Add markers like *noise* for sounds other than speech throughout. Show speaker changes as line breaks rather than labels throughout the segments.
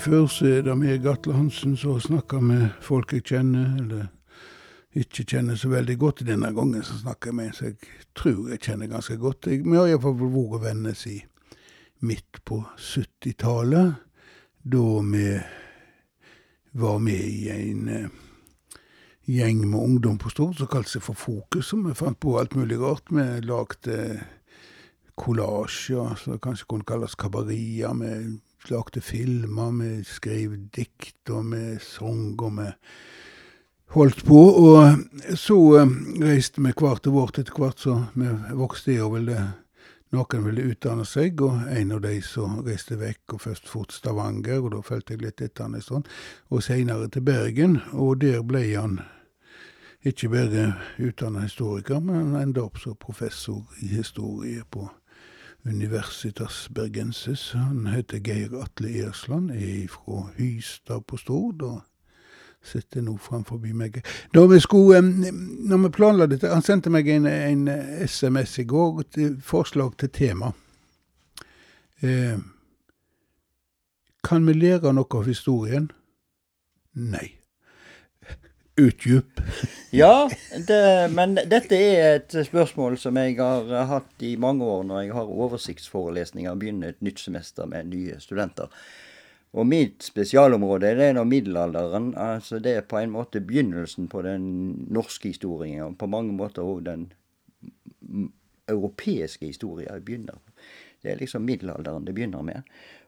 før, så er det meg, Atle Hansen, som snakker med folk jeg kjenner, eller ikke kjenner så veldig godt. Denne gangen så snakker jeg med en som jeg tror jeg kjenner ganske godt. Jeg, vi har iallfall vært venner siden midt på 70-tallet, da vi var med i en eh, gjeng med ungdom på Stord som kalte seg for Fokus, som vi fant på alt mulig rart. Vi lagde kollasjer, som kanskje kunne kalles kabarier. Vi lagde filmer, vi skrev dikt, og vi sang, og vi holdt på. Og så eh, reiste vi hver til vårt etter hvert, så vi vokste i og ville noen ville utdanne seg, og en av de som reiste vekk, og først fort Stavanger, og da fulgte jeg litt etter han en stund, og seinere til Bergen, og der ble han ikke bare utdanna historiker, men han enda opp som professor i historie på Universitas Bergensis. Han heter Geir Atle Ersland, er fra Hystad på Stord. og sitter nå framfor meg. Da vi skulle, når vi planla dette Han sendte meg en, en SMS i går, til forslag til tema. Eh, kan vi lære noe av historien? Nei. Utdyp.
ja, det, men dette er et spørsmål som jeg har hatt i mange år når jeg har oversiktsforelesninger og begynner et nytt semester med nye studenter. Og mitt spesialområde det er da middelalderen. altså Det er på en måte begynnelsen på den norske historien. Og på mange måter òg den europeiske historien begynner. Det er liksom middelalderen det begynner med.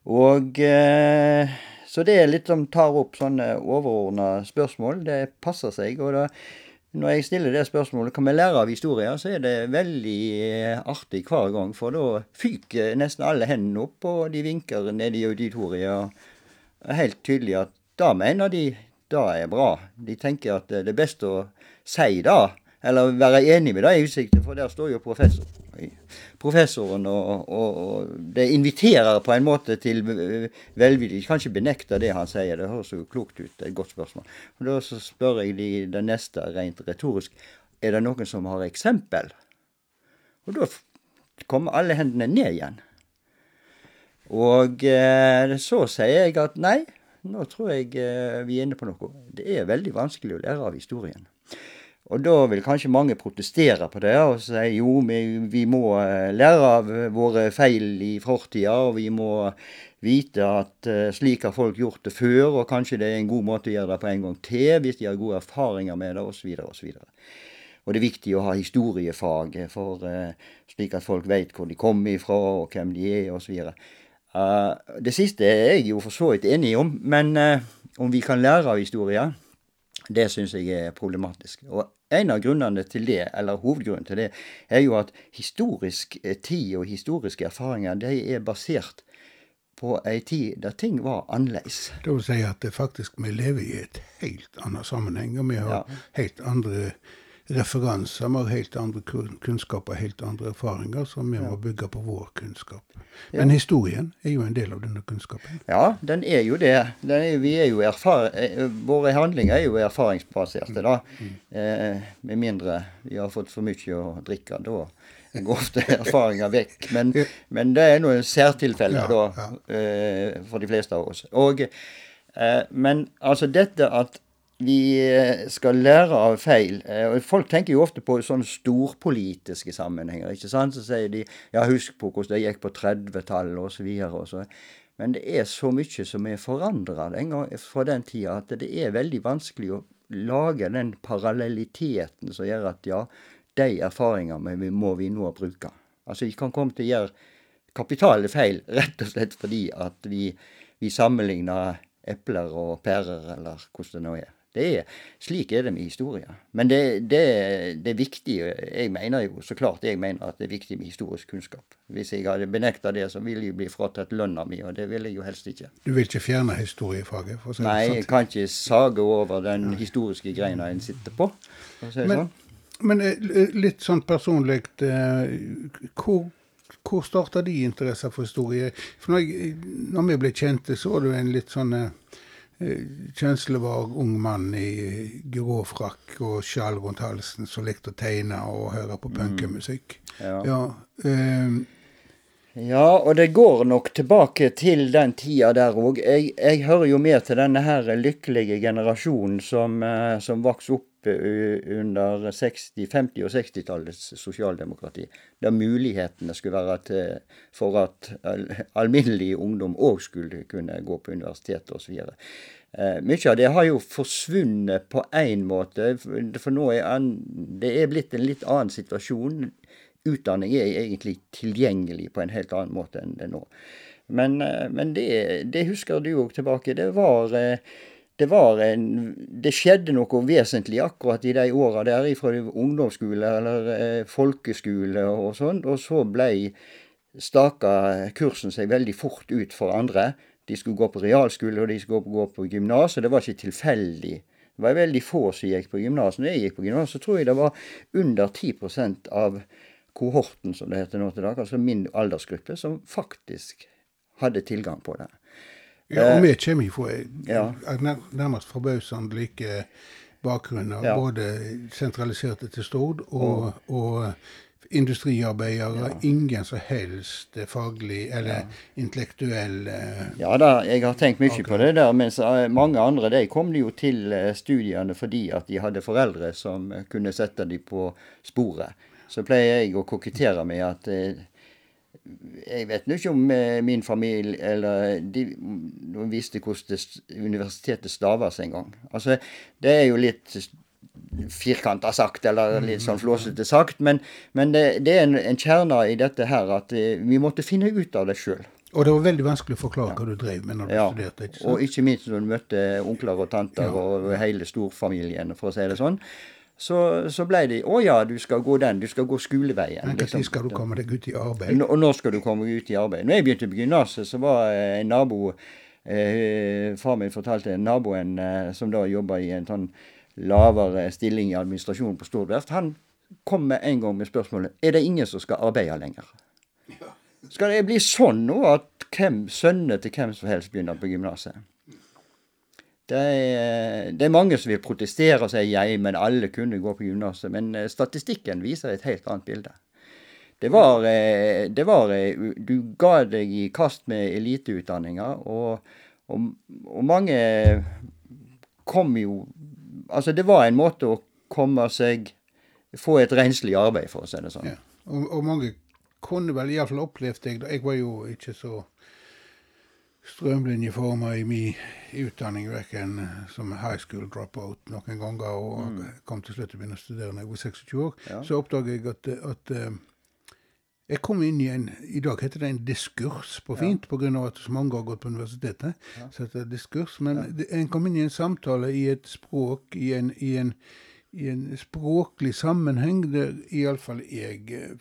Og eh, Så det er litt som tar opp sånne overordna spørsmål. Det passer seg. og da når jeg stiller det spørsmålet kan vi lære av historier, så er det veldig eh, artig hver gang. For da fyker nesten alle hendene opp, og de vinker nede i auditoriet er helt tydelig at da mener de det er bra. De tenker at det er best å si det, eller være enig med det i utsikten, for der står jo professor. Professoren, og, og, og, det inviterer på en måte til velvilje. Jeg kan ikke benekte det han sier, det høres jo klokt ut. Det er et godt spørsmål. Og Da så spør jeg de det neste rent retorisk. Er det noen som har eksempel? Og da kommer alle hendene ned igjen. Og eh, så sier jeg at nei, nå tror jeg eh, vi er inne på noe. Det er veldig vanskelig å lære av historien. Og da vil kanskje mange protestere på det og si jo, vi, vi må eh, lære av våre feil i fortida, og vi må vite at uh, slik har folk gjort det før, og kanskje det er en god måte å gjøre det på en gang til hvis de har gode erfaringer med det, osv. osv. Og det er viktig å ha historiefag for, uh, slik at folk vet hvor de kommer ifra, og hvem de er, osv. Uh, det siste er jeg jo for så vidt enig om, men om vi kan lære av historier, det syns jeg er problematisk. Og en av grunnene til det, eller hovedgrunnen til det, er jo at historisk eh, tid og historiske erfaringer de er basert på ei tid der ting var annerledes.
Det vil si at det faktisk vi lever i et helt annet sammenheng, og vi har ja. helt andre referanser. Har helt andre kunnskaper, helt andre erfaringer, som vi må bygge på vår kunnskap. Men ja. historien er jo en del av denne kunnskapen.
Ja, den er jo det. Er, vi er jo eh, våre handlinger er jo erfaringsbaserte, da. Mm. Eh, med mindre vi har fått for mye å drikke. Da går ofte *laughs* erfaringer vekk. Men, men det er noen særtilfeller, ja, da, eh, for de fleste av oss. Og, eh, men altså dette at vi eh, skal lære av feil. Eh, Folk tenker jo ofte på sånne storpolitiske sammenhenger. ikke sant? Så sier de ja, husk på hvordan det gikk på 30-tallet osv. Men det er så mye som er forandra fra den tida at det er veldig vanskelig å lage den parallelliteten som gjør at ja, de erfaringene må vi nå bruke. Altså Vi kan komme til å gjøre kapitale feil *laughs* rett og slett fordi at vi, vi sammenligner epler og pærer, eller hvordan det nå er. Det er, slik er det med historie. Men det, det, det, er viktig Jeg mener jo så klart jeg mener at det er viktig med historisk kunnskap. Hvis jeg hadde benekta det, så ville jeg bli fratatt lønna mi, og det vil jeg jo helst ikke.
Du vil ikke fjerne historiefaget? For å si
Nei, jeg kan ikke sage over den Nei. historiske greina en sitter på. Si
men, sånn. men eh, litt sånn personlig eh, hvor hvor starta de interesser for historie? For når, jeg, når vi ble kjente, så var du en litt sånn eh, var ung mann i grå frakk og sjal rundt halsen som likte å tegne og høre på punkemusikk. Mm. Ja. ja eh.
Ja, og det går nok tilbake til den tida der òg. Jeg, jeg, hører jo med til denne her lykkelige generasjonen som, eh, som vokste opp under 60-, 50- og 60-tallets sosialdemokrati. Der mulighetene skulle være til, for at alminnelig ungdom òg skulle kunne gå på universitet osv. Eh, mye av det har jo forsvunnet på én måte, for nå er det er blitt en litt annen situasjon utdanning er egentlig tilgjengelig på en helt annen måte enn det nå. Men, eh, men det, det, husker du òg tilbake. Det var, eh, det en Det skjedde noe vesentlig akkurat i de åra der, fra ungdomsskole eller eh, folkeskole og sånn, og så blei staka kursen seg veldig fort ut for andre. De skulle gå på realskole, og de skulle gå på gymnas, og det var ikke tilfeldig. Det var veldig få som gikk på gymnas. Når jeg gikk på gymnas, så tror jeg det var under 10% av kohorten, som det heter nå til dag, altså min aldersgruppe, som faktisk hadde tilgang på det.
Ja, og vi kommer fra ja. nærmest forbausende like bakgrunner. Ja. Både sentraliserte til Stord og, og, og industriarbeidere. Ja. Ingen som helst faglig eller ja. intellektuell
Ja da, jeg har tenkt mye på det der. Mens eh, mange andre de kom jo til eh, studiene fordi at de hadde foreldre som kunne sette dem på sporet så pleier jeg å kokettere med at eh, jeg vet nå ikke om eh, min familie eller de, visste hvordan universitetet staves engang. Altså, det er jo litt firkanta sagt, eller litt sånn flåsete sagt, men, men det, det, er en, en kjerne i dette her at eh, vi måtte finne ut av det sjøl.
Og det var veldig vanskelig å forklare ja. hva du drev med når du ja. studerte? ikke
sant? Og ikke minst når du møtte onkler og tanter ja. og hele storfamilien, for å si det sånn så, så ble det Å ja, du skal gå den. Du skal gå skoleveien.
Men når liksom. skal du komme deg ut i arbeid?
Og når skal du komme ut i arbeid? Når jeg begynte på gymnaset, så var en nabo eh, Far min fortalte naboen eh, som da jobba i en sånn lavere stilling i administrasjonen på Stord verft, han kom med en gang med spørsmålet er det ingen som skal arbeide lenger. Skal det bli sånn nå at hvem, sønnene til hvem som helst begynner på gymnaset? Det er, det er, mange som vil protestere og si jeg, men alle kunne gå på gymnaset. Men eh, statistikken viser et helt annet bilde. Det var, eh, det var eh, Du ga deg i kast med eliteutdanninger, og, og, og, mange kom jo Altså, det var en måte å komme seg Få et renslig arbeid, for å si det sånn. Ja.
Og, og mange kunne vel iallfall opplevd deg Jeg var jo ikke så strømlinjeforma i min utdanning, verken som high school dropout noen ganger, og mm. kom til slutt til å begynne å studere da jeg var 26 år, ja. så oppdaga jeg at, at uh, jeg kom inn i en I dag heter det en diskurs på fint, ja. pga. at så mange har gått på universitetet. Ja. så heter det diskurs, Men ja. en kom inn i en samtale i et språk, i en, i en, i en språklig sammenheng der iallfall jeg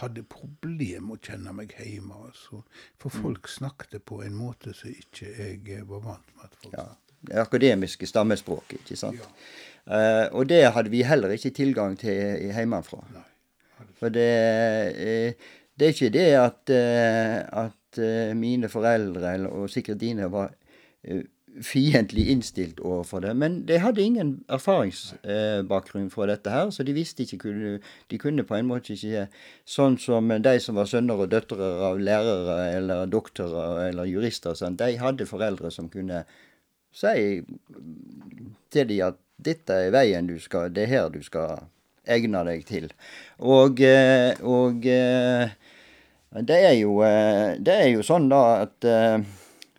hadde problemer med å kjenne meg hjemme. Altså. For mm. folk snakket på en måte som ikke jeg var vant med. at folk ja.
Det akademiske stammespråket, ikke sant. Ja. Uh, og det hadde vi heller ikke tilgang til hjemmefra. For det, uh, det er ikke det at, uh, at mine foreldre, og sikkert dine, var fiendtlig innstilt overfor det. Men de hadde ingen erfaringsbakgrunn eh, for dette her, så de visste ikke kunne, De kunne på en måte ikke Sånn som de som var sønner og døtre av lærere eller doktorer eller jurister, sånn, de hadde foreldre som kunne si til dem at dette er veien du skal Det er her du skal egne deg til. Og, eh, og eh, det er jo, det er jo sånn da at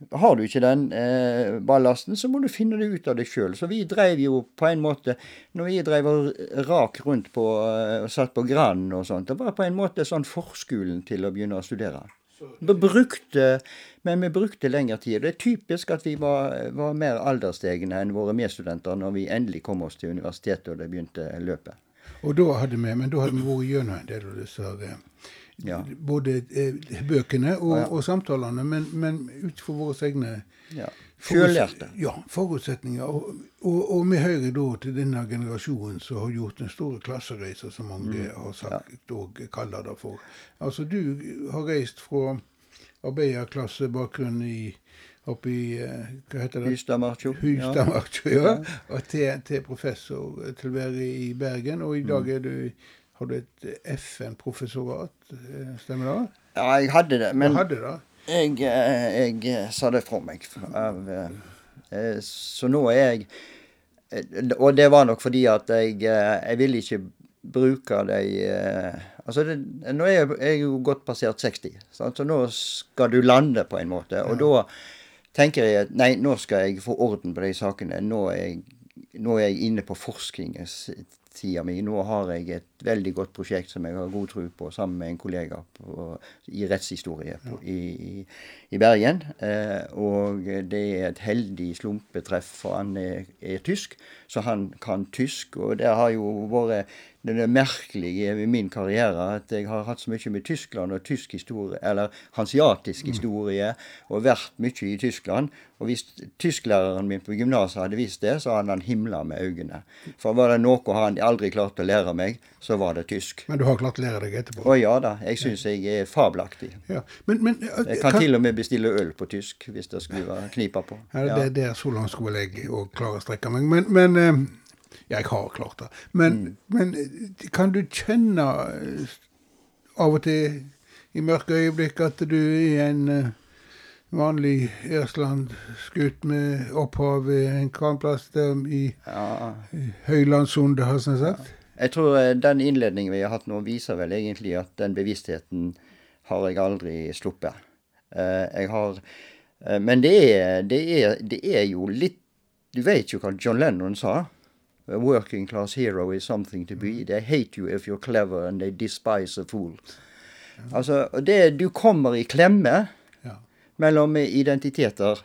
har du ikke den eh, ballasten, så må du finne det ut av deg sjøl. Så vi dreiv jo på en måte Når vi dreiv og rak rundt på eh, og satt på Grand og sånt, det var på en måte sånn forskolen til å begynne å studere. Vi brukte, men vi brukte lengre tid. Det er typisk at vi var, var mer alderstegne enn våre medstudenter når vi endelig kom oss til universitetet og det begynte løpet.
Og da hadde vi, men da hadde vi vært gjennom en del av disse ja. Både eh, bøkene og, ja. og, samtalene, men, men ut fra våre egne
ja. Ja,
forutsetninger. Og, og, og, vi hører da til denne generasjonen som har gjort den store klassereisa, som mange mm. har sagt og kaller det for. Altså, du har reist fra arbeiderklassebakgrunn i oppe i eh, hva heter det?
Hustadmarkjo.
Hustadmarkjo, ja. ja. Og til, til være i Bergen. Og i dag mm. er du har du et FN-professorat, stemmer det?
Ja, jeg hadde det, men
hadde det.
Jeg, jeg, sa det fra meg. Så nå er jeg Og det var nok fordi at jeg, jeg ville ikke bruke de Altså, det, nå er jeg, jeg jo godt passert 60, sant? så nå skal du lande på en måte. Og da tenker jeg at nei, nå skal jeg få orden på de sakene. Nå er jeg, nå er jeg inne på forskningens tida mi. Nå har jeg et veldig godt prosjekt som jeg har god tro på, sammen med en kollega på, i rettshistorie på, i, i, i, Bergen. Eh, og det er et heldig slumpetreff, for han er, er, tysk, så han kan tysk. Og det har jo vært det er merkelige i min karriere at jeg har hatt så mye med Tyskland og tysk historie, eller hansiatisk mm. historie, og vært mye i Tyskland. Og hvis tysklæreren min på gymnaset hadde visst det, så hadde han himla med øynene. For var det noe han aldri klarte å lære meg, så var det tysk.
Men du har klart å lære deg etterpå?
Å ja da. Jeg syns jeg er fabelaktig. Ja. Men, men, jeg kan, kan, til og med bestille øl på tysk, hvis det skulle være knipa på.
Ja, det, det er så langt skulle jeg òg klare å strekke meg. Men, men jeg har klart det. Men, mm. men kan du kjenne av og til i mørke øyeblikk at du er en vanlig Ersland-skutt med opphav en der i ja. Høylandssundet, har jeg sagt?
Jeg tror eh, den innledningen vi har hatt nå, viser vel egentlig at den bevisstheten har jeg aldri sluppet. Uh, jeg har uh, Men det er, det, er, det er jo litt Du vet jo hva John Lennon sa? A working class hero is something to be. Mm. They hate you if you're clever, and they despise a fool. Altså, det, Du kommer i klemme ja. mellom identiteter.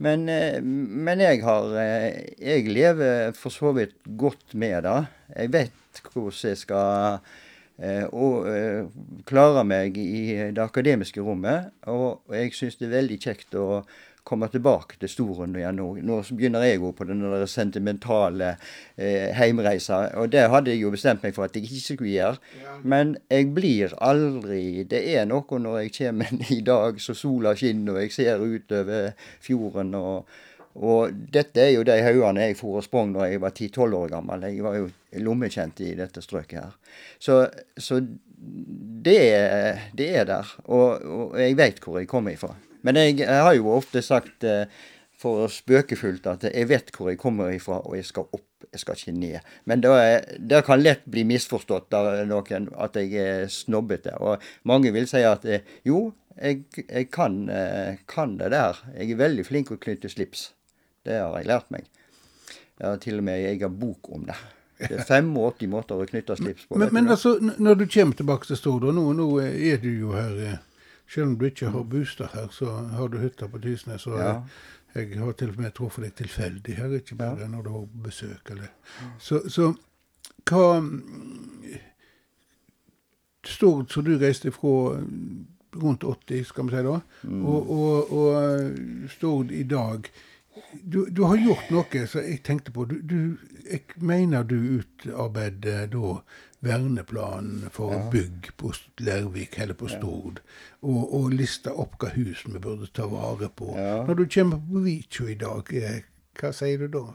Men, eh, men, jeg har eh, Jeg lever for så vidt godt med det. Jeg vet hvordan jeg skal eh, og, klare meg i det akademiske rommet. Og jeg syns det er veldig kjekt å komme tilbake til Storund igjen nå. Nå begynner jeg òg på den der sentimentale eh, heimreisa, og det hadde jeg jo bestemt meg for at jeg ikke skulle gjøre. Men jeg blir aldri Det er noe når jeg kommer *laughs* i dag så sola skinner og jeg ser utover fjorden og og dette er jo de haugene jeg for og sprang da jeg var 10-12 år gammel. Jeg var jo lommekjent i dette strøket her. Så, så det, det, er der. Og, og jeg veit hvor jeg kommer ifra. Men jeg, jeg har jo ofte sagt eh, for spøkefullt at jeg vet hvor jeg kommer ifra, og jeg skal opp, jeg skal ikke ned. Men det kan lett bli misforstått av noen at jeg er snobbete. Og mange vil si at eh, jo, jeg, jeg kan, eh, kan, det der. Jeg er veldig flink å knytte slips. Det har jeg lært meg. Jeg har til og med en egen bok om det. Det er 85 måter å knytte slips på.
Men, men altså, når du kommer tilbake til Stord, nå, nå er du jo her selv om du ikke har bostad her, så har du hytta på Tysnes. Og ja. jeg, har til og med truffet deg tilfeldig her, ikke bare ja. når du har besøk. Eller. Så, så hva Stord, som du reiste fra rundt 80, skal vi si da, mm. og, og, og Stord i dag du, du, har gjort noe som jeg tenkte på. Du, du, jeg mener du utarbeidet da verneplanen for ja. bygg på Lervik eller på Stord, ja. og, og lista opp hva hus vi burde ta vare på. Ja. Når du kommer på Vicho i dag, eh, hva sier du da?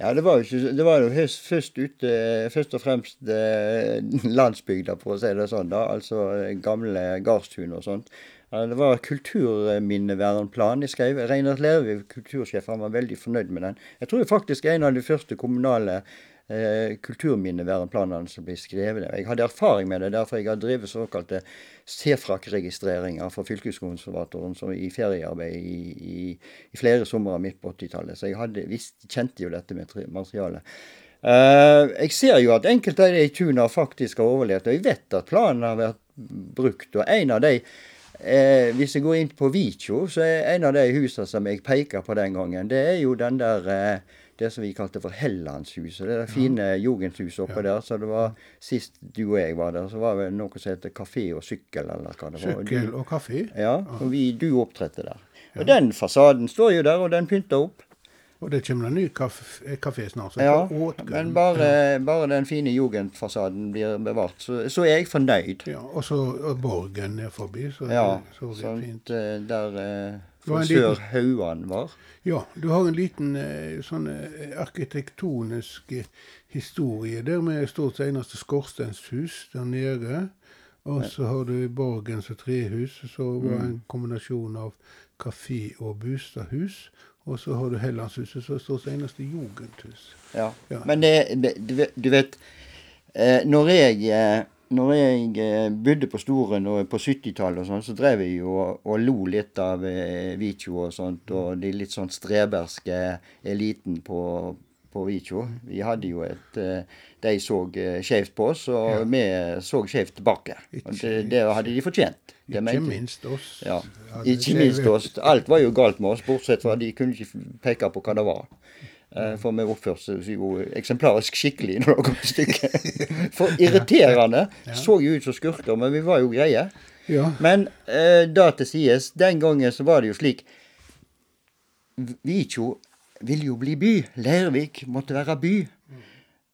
Ja, det var jo, ikke, det var jo først, først, ute, først og fremst eh, landsbygda, for å si det sånn. da, Altså gamle gardstun og sånt. Det var kulturminnevernplan jeg skrev. Reinert Lervik, kultursjef, han var veldig fornøyd med den. Jeg tror faktisk en av de første kommunale eh, kulturminnevernplanene som ble skrevet. Jeg hadde erfaring med det, derfor jeg har drevet såkalte SEFRAK-registreringer for fylkeskonservatoren i feriearbeid i, i, i flere somre midt på 80-tallet. Så jeg hadde, visst, kjente jo dette med materialet. Uh, jeg ser jo at enkelte av de tuna faktisk har overlevd, og jeg vet at planen har vært brukt. og en av de Eh, hvis jeg går inn på Vitjo, så er en av de husene som jeg peker på den gangen, det er jo den der eh, det som vi kalte for Hellandshuset. Det der fine ja. jugendhuset oppe ja. der. Så det var Sist du og jeg var der, så var det noe som heter Kafé og sykkel, eller hva det
var. Sykkel og kafé?
Ja. og vi, du opptrådte der. Og den fasaden står jo der, og den pynter opp.
Og det kommer en ny kafé snart.
ja, men bare, bare, den fine jugendfasaden blir bevart, så, så, er jeg fornøyd.
Ja, Og så Borgen er forbi, så
ja, så det er fint. Eh, der, eh, sør Hauan var.
Ja, du har en liten eh, sånn eh, arkitektonisk eh, historie der med stort sett eneste skorstenshus der nede. Og så har du Borgens og trehus, som var en kombinasjon av kafé og bostadhus. Og så har du Hellandshuset, som står som eneste jugendhus.
Ja.
Ja.
Men det, det, du vet- du vet eh, Når jeg, eh, når jeg eh, bodde på Storen på 70-tallet og sånn, så drev jeg jo og, og lo litt av Vicho og sånt, og de litt sånn streberske eliten på, på Vitjo. Vi hadde jo et eh, De så eh, skjevt på oss, og vi så skjevt tilbake. Og det, det hadde de fortjent. Det
Ikke
mente-
minst oss.
Ja. Ikke minst oss. Alt var jo galt med oss, bortsett fra de kunne ikke peke på hva det var. Eh, For vi oppførte oss jo eksemplarisk skikkelig når det kom til stykket. *laughs* For irriterende. Så jo ut som skurker, men vi var jo greie. Men eh, da til sies, den gangen så var det jo slik Vitjo ville jo bli by. Leirvik måtte være by.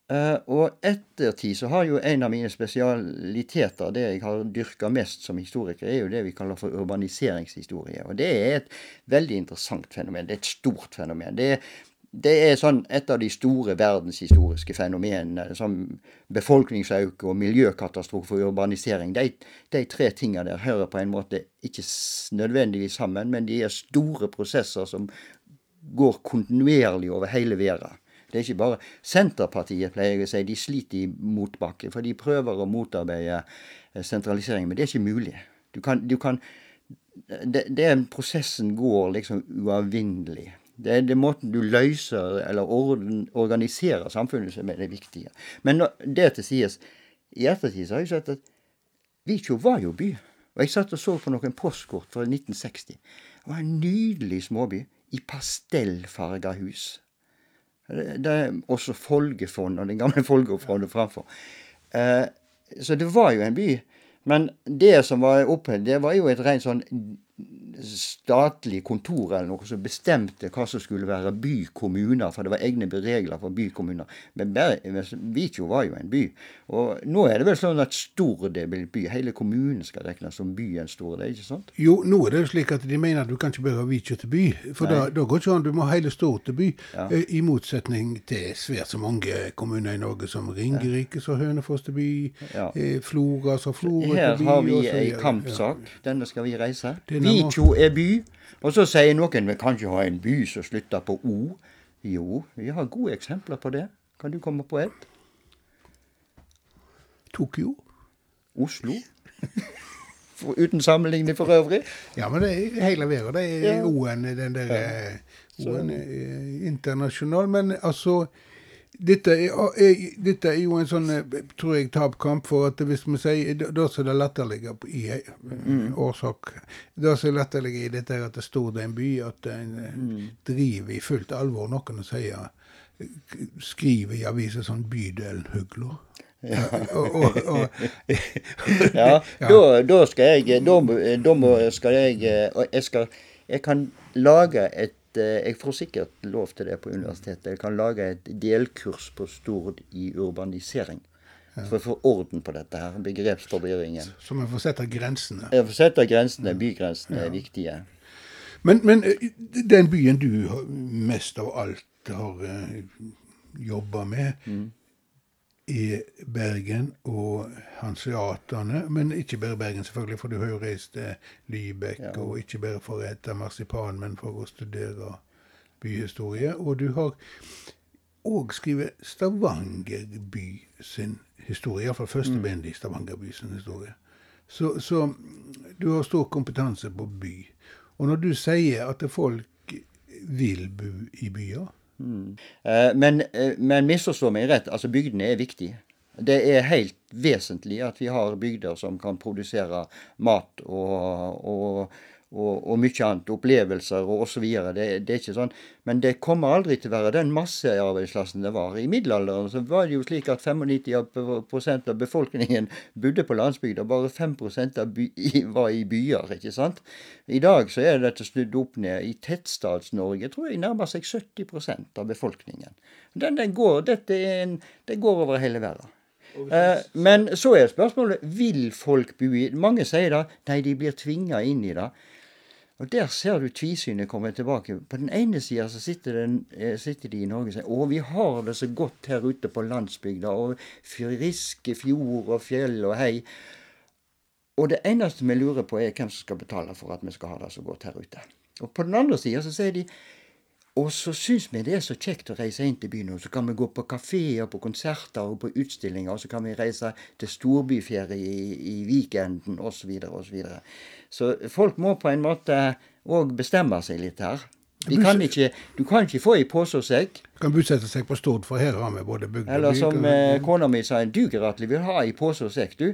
Uh, og ettertid så har jo en av mine spesialiteter, det jeg har dyrka mest som historiker, er jo det vi kaller for urbaniseringshistorie. Og det er et veldig interessant fenomen. Det er et stort fenomen. Det er, det er sånn et av de store verdenshistoriske fenomenene, som befolkningsøkning og miljøkatastrofe og urbanisering. De, de tre tingene der hører på en måte ikke nødvendigvis sammen, men de er store prosesser som går kontinuerlig over hele verden. Det er ikke bare Senterpartiet, pleier å si, de sliter i motbakke, for de prøver å motarbeide eh, sentralisering, men det er ikke mulig. Du kan, du kan det, det Prosessen går liksom uavvinnelig. Det er det måten du løser eller orden, organiserer samfunnet som er det viktige. Men når det til sies, i ettertid så har jeg sett at Vikjo var jo by. Og jeg satt og så på noen postkort fra 1960. Det var en nydelig småby i pastellfarga hus. Det, er også Folgefond og den gamle *laughs* Folgefondet framfor. Eh, så det var jo en by. Men det som var oppe, det var jo et rent sånn statlig kontor eller noe som bestemte hva som skulle være bykommuner, for det var egne regler for bykommuner. Men Vikjo var jo en by. Og nå er det vel sånn at Stord er blitt by. Hele kommunen skal regnes som byen Stord, ikke sant?
Jo, nå er det jo slik at de mener at du kan ikke bare Vikjo til by. For da, da går ikke an. Du må ha hele Stord til by.
Ja.
Eh, I motsetning til svært så mange kommuner i Norge, som Ringerike, så Hønefoss til by,
Ja.
eh, Flora, så Florø
Her
til by.
har vi ei kampsak. Denne skal vi reise.
Denne
Vitjo er by. Og så sier noen vi kan ikke ha en by som slutter på O. Jo, vi har gode eksempler på det. Kan du komme på et?
Tokyo.
Oslo. *laughs* Uten sammenligning for øvrig.
Ja, men det er hele verden. Det er
Ja.
O-en, den der ja. O-en er internasjonal. Men altså dette er, er, dette er jo en sånn, eh, tror jeg, tapkamp. For at hvis vi sier Da da som det latterlige i mm. årsak Det som er latterlig i dette, er at det står det en by, at en mm. driver i fullt alvor noen og sier eh, Skriver i aviser sånn 'Bydelen Huglo'. Ja. *laughs* *laughs* *laughs*
Ja, Da, da skal jeg Da, da skal jeg eh, og jeg, skal, jeg kan lage et eh, Jeg får sikkert lov til det på universitetet. Jeg kan lage et delkurs på Stord i urbanisering. For å få orden på dette her, begrepsforvirringen.
så man får sette grensene.
Jeg får sette grensene, bygrensene er viktige.
Men, men eh, den byen du mest av alt har uh, jobba med, er Bergen og hanseaterne. Men ikke bare Bergen, selvfølgelig, for du har jo reist til Lybekk,
Ja.
og ikke bare for å ete marsipan, men for å studere byhistorie. Og du har òg skrevet Stavanger by sin historie, iallfall første bind i Stavanger by sin historie. Så, så du har stor kompetanse på by. Og når du sier at folk vil bo i byer
Eh, Men, eh, men misforstå meg rett, altså bygdene er viktige. Det er helt vesentlig at vi har bygder som kan produsere mat og, og, og, og mye annet. Opplevelser og osv. Det, det er ikke sånn. Men det kommer aldri til å være den massearbeidsplassen det var. I middelalderen så var det jo slik at 95% av befolkningen bodde på landsbygda. Bare 5 av by, var i byer. ikke sant? I dag så er dette snudd opp ned. I Tettstads-Norge tror jeg nærmer seg 70% av befolkningen. Den, den går, dette en, det går over hele verden. Eh, men så er spørsmålet vil folk bo i Mange sier da nei, de blir tvinga inn i det. Og der ser du tvisynet komme tilbake. På den ene sida sitter, eh, sitter, de i Norge og sier å, vi har det så godt her ute på landsbygda, og friske fjord og fjell og hei. Og det eneste vi lurer på, er hvem som skal betale for at vi skal ha det så godt her ute. Og på den andre sida så sier de og så syns vi det er så kjekt å reise inn til byen. Og så kan vi gå på kafeer, på konserter og på utstillinger. Og så kan vi reise til storbyferie i, i weekenden osv. osv. Så, så folk må på en måte òg bestemme seg litt her. Kan ikke, du kan ikke få i pose og sekk.
Du kan budsette seg på Stord, for her har vi både bygd og by.
Eller som eh, kona mi sa, at vi vil ha i pose og sekk, du.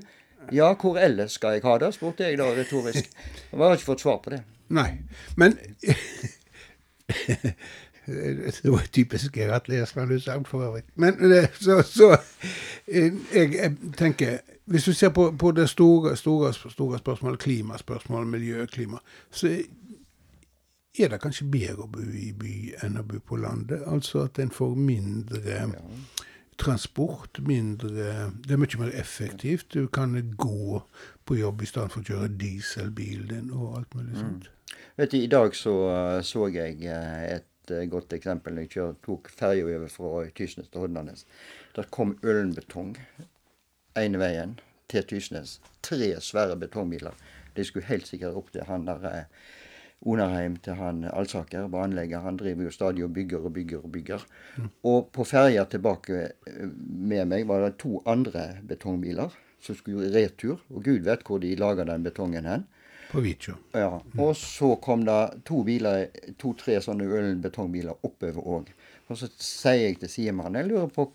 Ja, hvor ellers skal jeg ha det, spurte jeg da retorisk. Jeg har ikke fått svar på det.
Nei, men Det var typisk Gerhard Lersland utsagn for øvrig. Men eh, så, så eh, jeg, jeg, tenker Hvis du ser på, på det store, store, store spørsmålet, klimaspørsmålet, miljø, klima, så er det kanskje bedre å bo i by enn å bo på landet. Altså at en får mindre transport, mindre Det er mye mer effektivt. Du kan gå på jobb i stedet for å kjøre dieselbil din og alt mulig mm.
Vet du, I dag så, så jeg eh, et eh, godt eksempel. Jeg kjør, tok ferja over fra Tysnes til Hodnanes. Der kom Ølenbetong ene veien til Tysnes. Tre svære betongbiler. De skulle helt sikkert opp til han der eh, Onarheim til han Alsaker, banelegger. Han driver jo stadig og bygger og bygger og bygger. Mm. Og på ferja tilbake med meg var det to andre betongbiler som skulle i retur. Og gud vet hvor de lager den betongen hen.
På Vitjo.
Ja. Og så kom det to biler, to-tre sånne ølbetongbiler oppover òg. Og så sier jeg til sidemannen jeg lurer på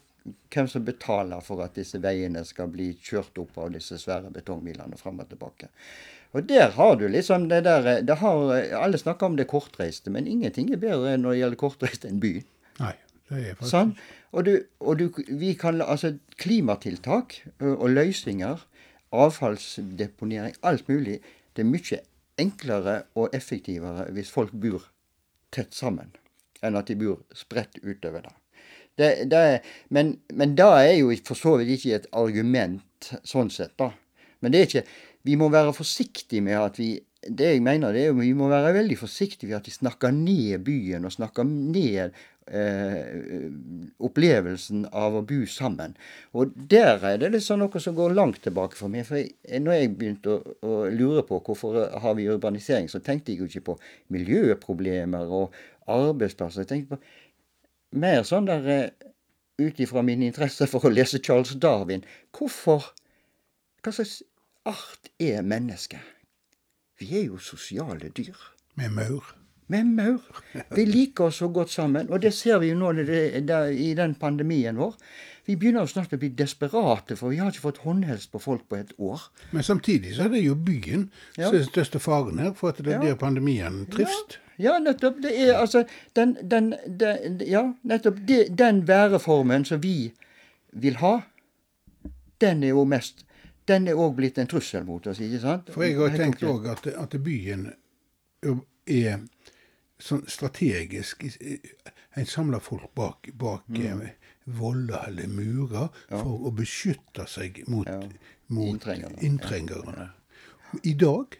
hvem som betaler for at disse veiene skal bli kjørt opp av disse svære betongbilene fram og tilbake. Og der har du liksom det der det har, Alle snakker om det kortreiste, men ingenting er bedre når det gjelder kortreiste enn by.
Nei,
sånn? Og, du, og du, vi kan, altså klimatiltak og løsninger, avfallsdeponering, alt mulig, det er mye enklere og effektivere hvis folk bor tett sammen, enn at de bor spredt utover det. det, det men, men det er jo for så vidt ikke et argument sånn sett, da. Men det er ikke Vi må være forsiktige med at vi det jeg mener, det er jo vi må være veldig forsiktige med at vi snakker ned byen og snakker ned eh, opplevelsen av å bo sammen. Og der er det liksom noe som går langt tilbake for meg. For jeg, når jeg begynte å, å, lure på hvorfor har vi urbanisering, så tenkte jeg jo ikke på miljøproblemer og arbeidsplasser. Jeg tenkte på mer sånn der eh, ut ifra min interesse for å lese Charles Darwin. Hvorfor Hva slags art er mennesket? Vi er jo sosiale dyr.
Med maur
med maur. Vi liker oss så godt sammen, og det ser vi jo nå i den pandemien vår. Vi begynner jo snart å bli desperate, for vi har ikke fått håndhelse på folk på et år.
Men samtidig så er det jo byen ja. som er den største faren her, for at det er ja. der pandemien trives.
Ja. ja. nettopp. Det er altså den, den, den Ja, nettopp. Det, den væreformen som vi vil ha, den er jo mest Den er òg blitt en trussel mot oss, ikke sant?
For jeg har tenkt òg at, at byen er sånn strategisk En samler folk bak, bak mm. Eh, voller eller murer ja. for å beskytte seg mot, ja. mot inntrengerne. inntrengerne. I dag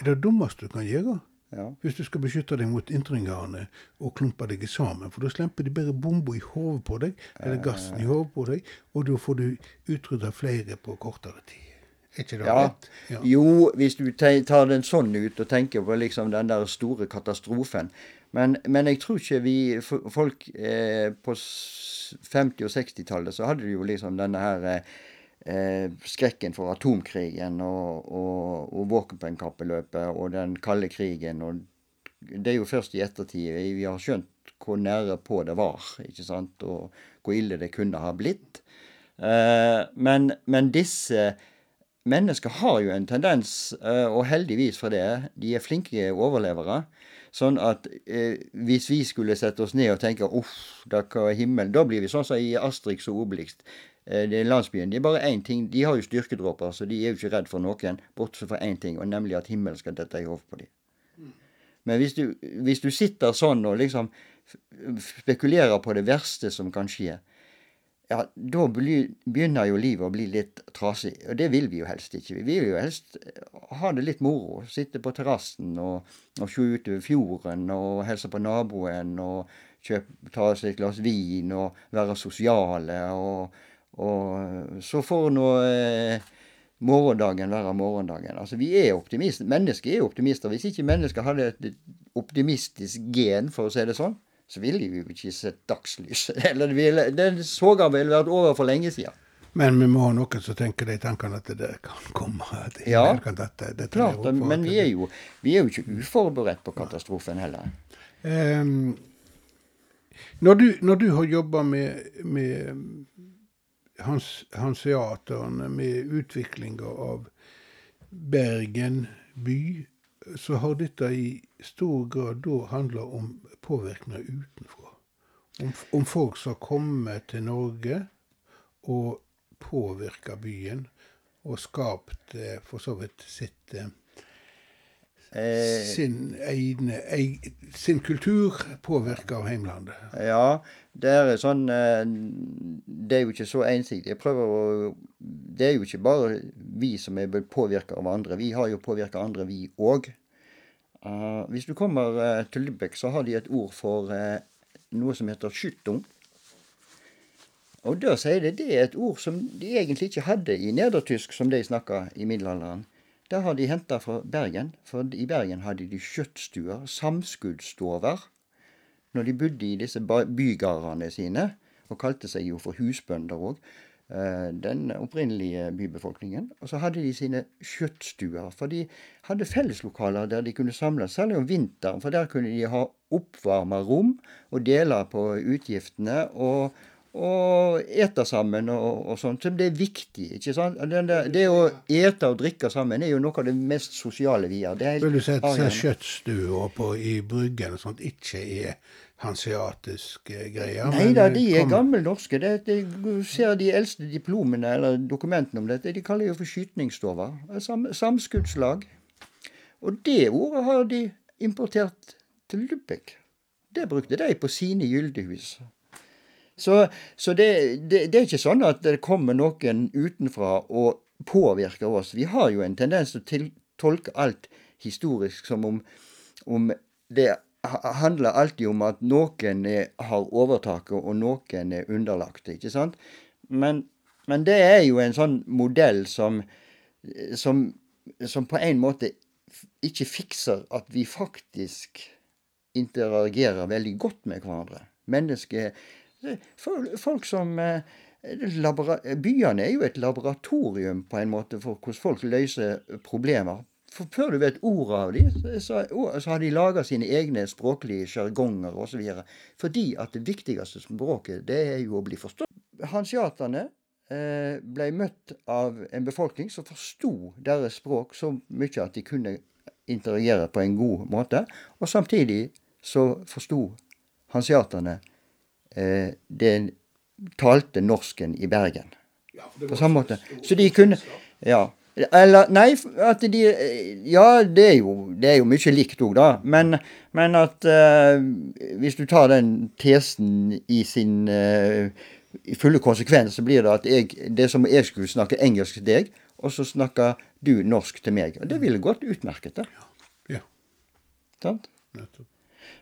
er det dummeste du kan gjøre. Ja. Hvis du skal beskytte deg mot inntrengerne og klumpe deg sammen. For da slemper de bare bomba i hodet på deg, eller gassen i hodet på deg, og da får du utrydda flere på kortere tid. Er ikke det ja. rett?
Ja. Jo, hvis du tar den sånn ut og tenker på liksom den der store katastrofen. Men, men jeg tror ikke vi Folk eh, på 50- og 60-tallet så hadde de jo liksom denne her eh, skrekken for atomkrigen og, og, og våpenkappeløpet og den kalde krigen. og Det er jo først i ettertid vi har skjønt hvor nære på det var, ikke sant, og hvor ille det kunne ha blitt. Eh, men, men disse mennesker har jo en tendens, eh, og heldigvis for det, de er flinke overlevere. Sånn at eh, hvis vi skulle sette oss ned og tenke uff, da himmelen Da blir vi sånn som i Astrix og Obelix. Eh, det er landsbyen. Det er bare én ting. De har jo styrkedråper, så de er jo ikke redd for noen, bortsett fra én ting, og nemlig at himmelen skal dette i hodet på dem. Men hvis du, hvis du sitter sånn og liksom spekulerer på det verste som kan skje, ja, da begynner jo livet å bli litt trasig. Og det vil vi jo helst ikke. Vi vil jo helst ha det litt moro. Sitte på terrassen og, og se utover fjorden og hilse på naboen og kjøpe, ta seg et glass vin og være sosiale. Og, og så får nå eh, morgendagen være morgendagen. Altså, vi er optimister. Mennesker er optimister. Hvis ikke mennesker hadde et optimistisk gen, for å si det sånn, så ville vi jo ikke sett dagslys. *laughs* Eller ville, den soga ville vært over for lenge siden.
Men vi må ha noen som tenker de tankene at det kan komme.
Det, ja, dette, dette klart, men vi er, jo, vi er, jo, ikke uforberedt på katastrofen heller. Um,
når, du, når, du, har jobba med, med hans, Hanseaterne, med utviklinga av Bergen by, så har dette i stor grad da handla om påvirkninger utenfra. Om, om, folk som kommer til Norge og påvirker byen, og skapt eh, for så vidt sitt eh, eh, sin, egne, eg, sin kultur påvirka av heimlandet.
Ja, det er sånn Det er jo ikke så ensidig. Jeg prøver å Det er jo ikke bare vi som er påvirka av andre. Vi har jo påvirka andre, vi òg. Uh, hvis du kommer uh, til Lübeck, så har de et ord for uh, noe som heter skyttung. Og da sier de det er et ord som de egentlig ikke hadde i nedertysk, som de snakka i middelalderen. Det har de henta fra Bergen, for i Bergen hadde de skjøttstuer, samskuddsstover, når de bodde i disse bygardene sine, og kalte seg jo for husbønder òg. Eh, den opprinnelige bybefolkningen. Og så hadde de sine kjøttstuer. For de hadde felleslokaler der de kunne samles, særlig om vinteren. For der kunne de ha oppvarma rom og dele på utgiftene. og og ete sammen og, og sånt. Så det er viktig. ikke sant? Det, det å ete og drikke sammen er jo noe av det mest sosiale vi gjør.
Vil du si at kjøttstuer i Bryggen og sånt ikke er hanseatiske greier.
Nei da, de er gammelnorske. Det, det, du ser de eldste diplomene eller dokumentene om dette, de kaller jo for skytningsstova. Sam, samskuddslag. Og det ordet har de importert til Lubek. Det brukte de på sine gyldehus. Så, så det, det, det, er ikke sånn at det kommer noen utenfra og påvirker oss. Vi har jo en tendens til å tolke alt historisk som om, om det handler alltid om at noen er, har overtaket, og noen er underlagt. ikke sant? Men, men, det er jo en sånn modell som, som, som på en måte ikke fikser at vi faktisk interagerer veldig godt med hverandre. Mennesker Folk som eh, Byene er jo et laboratorium på en måte for hvordan folk løser problemer. For før du vet ordet av dem, så, så, har de laga sine egne språklige sjargonger osv. Fordi at det viktigste språket, det er jo å bli forstått. Hansiaterne eh, ble møtt av en befolkning som forsto deres språk så mye at de kunne interagere på en god måte. Og samtidig så forsto hansiaterne eh, den talte norsken i Bergen. Ja, på samme måte. Så de kunne Ja. Eller Nei, at de Ja, det er jo, det er jo mye likt òg, da. Men, men at uh, hvis du tar den tesen i sin uh, fulle konsekvens, så blir det at jeg, det som jeg skulle snakke engelsk til deg, og så snakker du norsk til meg. Og det ville gått utmerket, da.
Ja. ja.
Sant? Nettopp.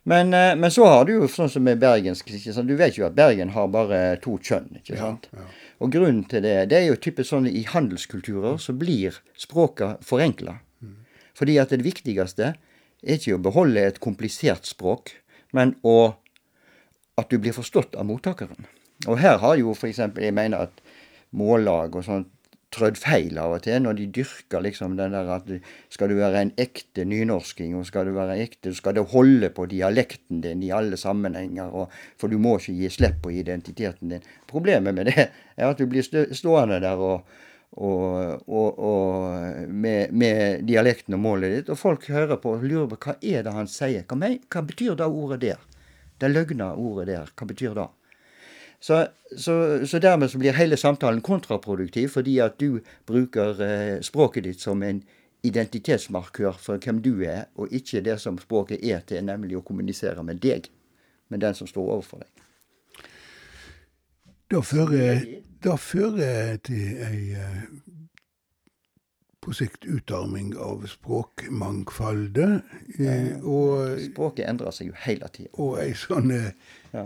Men, uh, men, så har du jo sånn som med bergensk. Du vet jo at Bergen har bare to kjønn. ikke sant? Ja, ja. Og grunnen til det, det er jo typisk sånn i handelskulturer så blir språket forenkla. Fordi at det viktigste er ikke å beholde et komplisert språk, men å, at du blir forstått av mottakeren. Og her har jo f.eks. jeg mener at mållag og sånt trødd feil av og til når de dyrker liksom den der at skal du være en ekte nynorsking, og skal du være ekte, skal du holde på dialekten din i alle sammenhenger, og, for du må ikke gi slipp på identiteten din. Problemet med det er at du blir stående der og, og, og, med, med, dialekten og målet ditt, og folk hører på og lurer på hva er det han sier. Hva, hva betyr det ordet der? Det løgna ordet der, hva betyr det? Så, så, så, dermed så blir hele samtalen kontraproduktiv, fordi at du bruker eh, språket ditt som en identitetsmarkør for hvem du er, og ikke det som språket er til, nemlig å kommunisere med deg, med den som står overfor deg.
Da fører, da fører til ei eh, på sikt utarming av språkmangfoldet. Ja, Og,
Språket endrer seg jo hele tida.
og ei sånn eh,
Ja.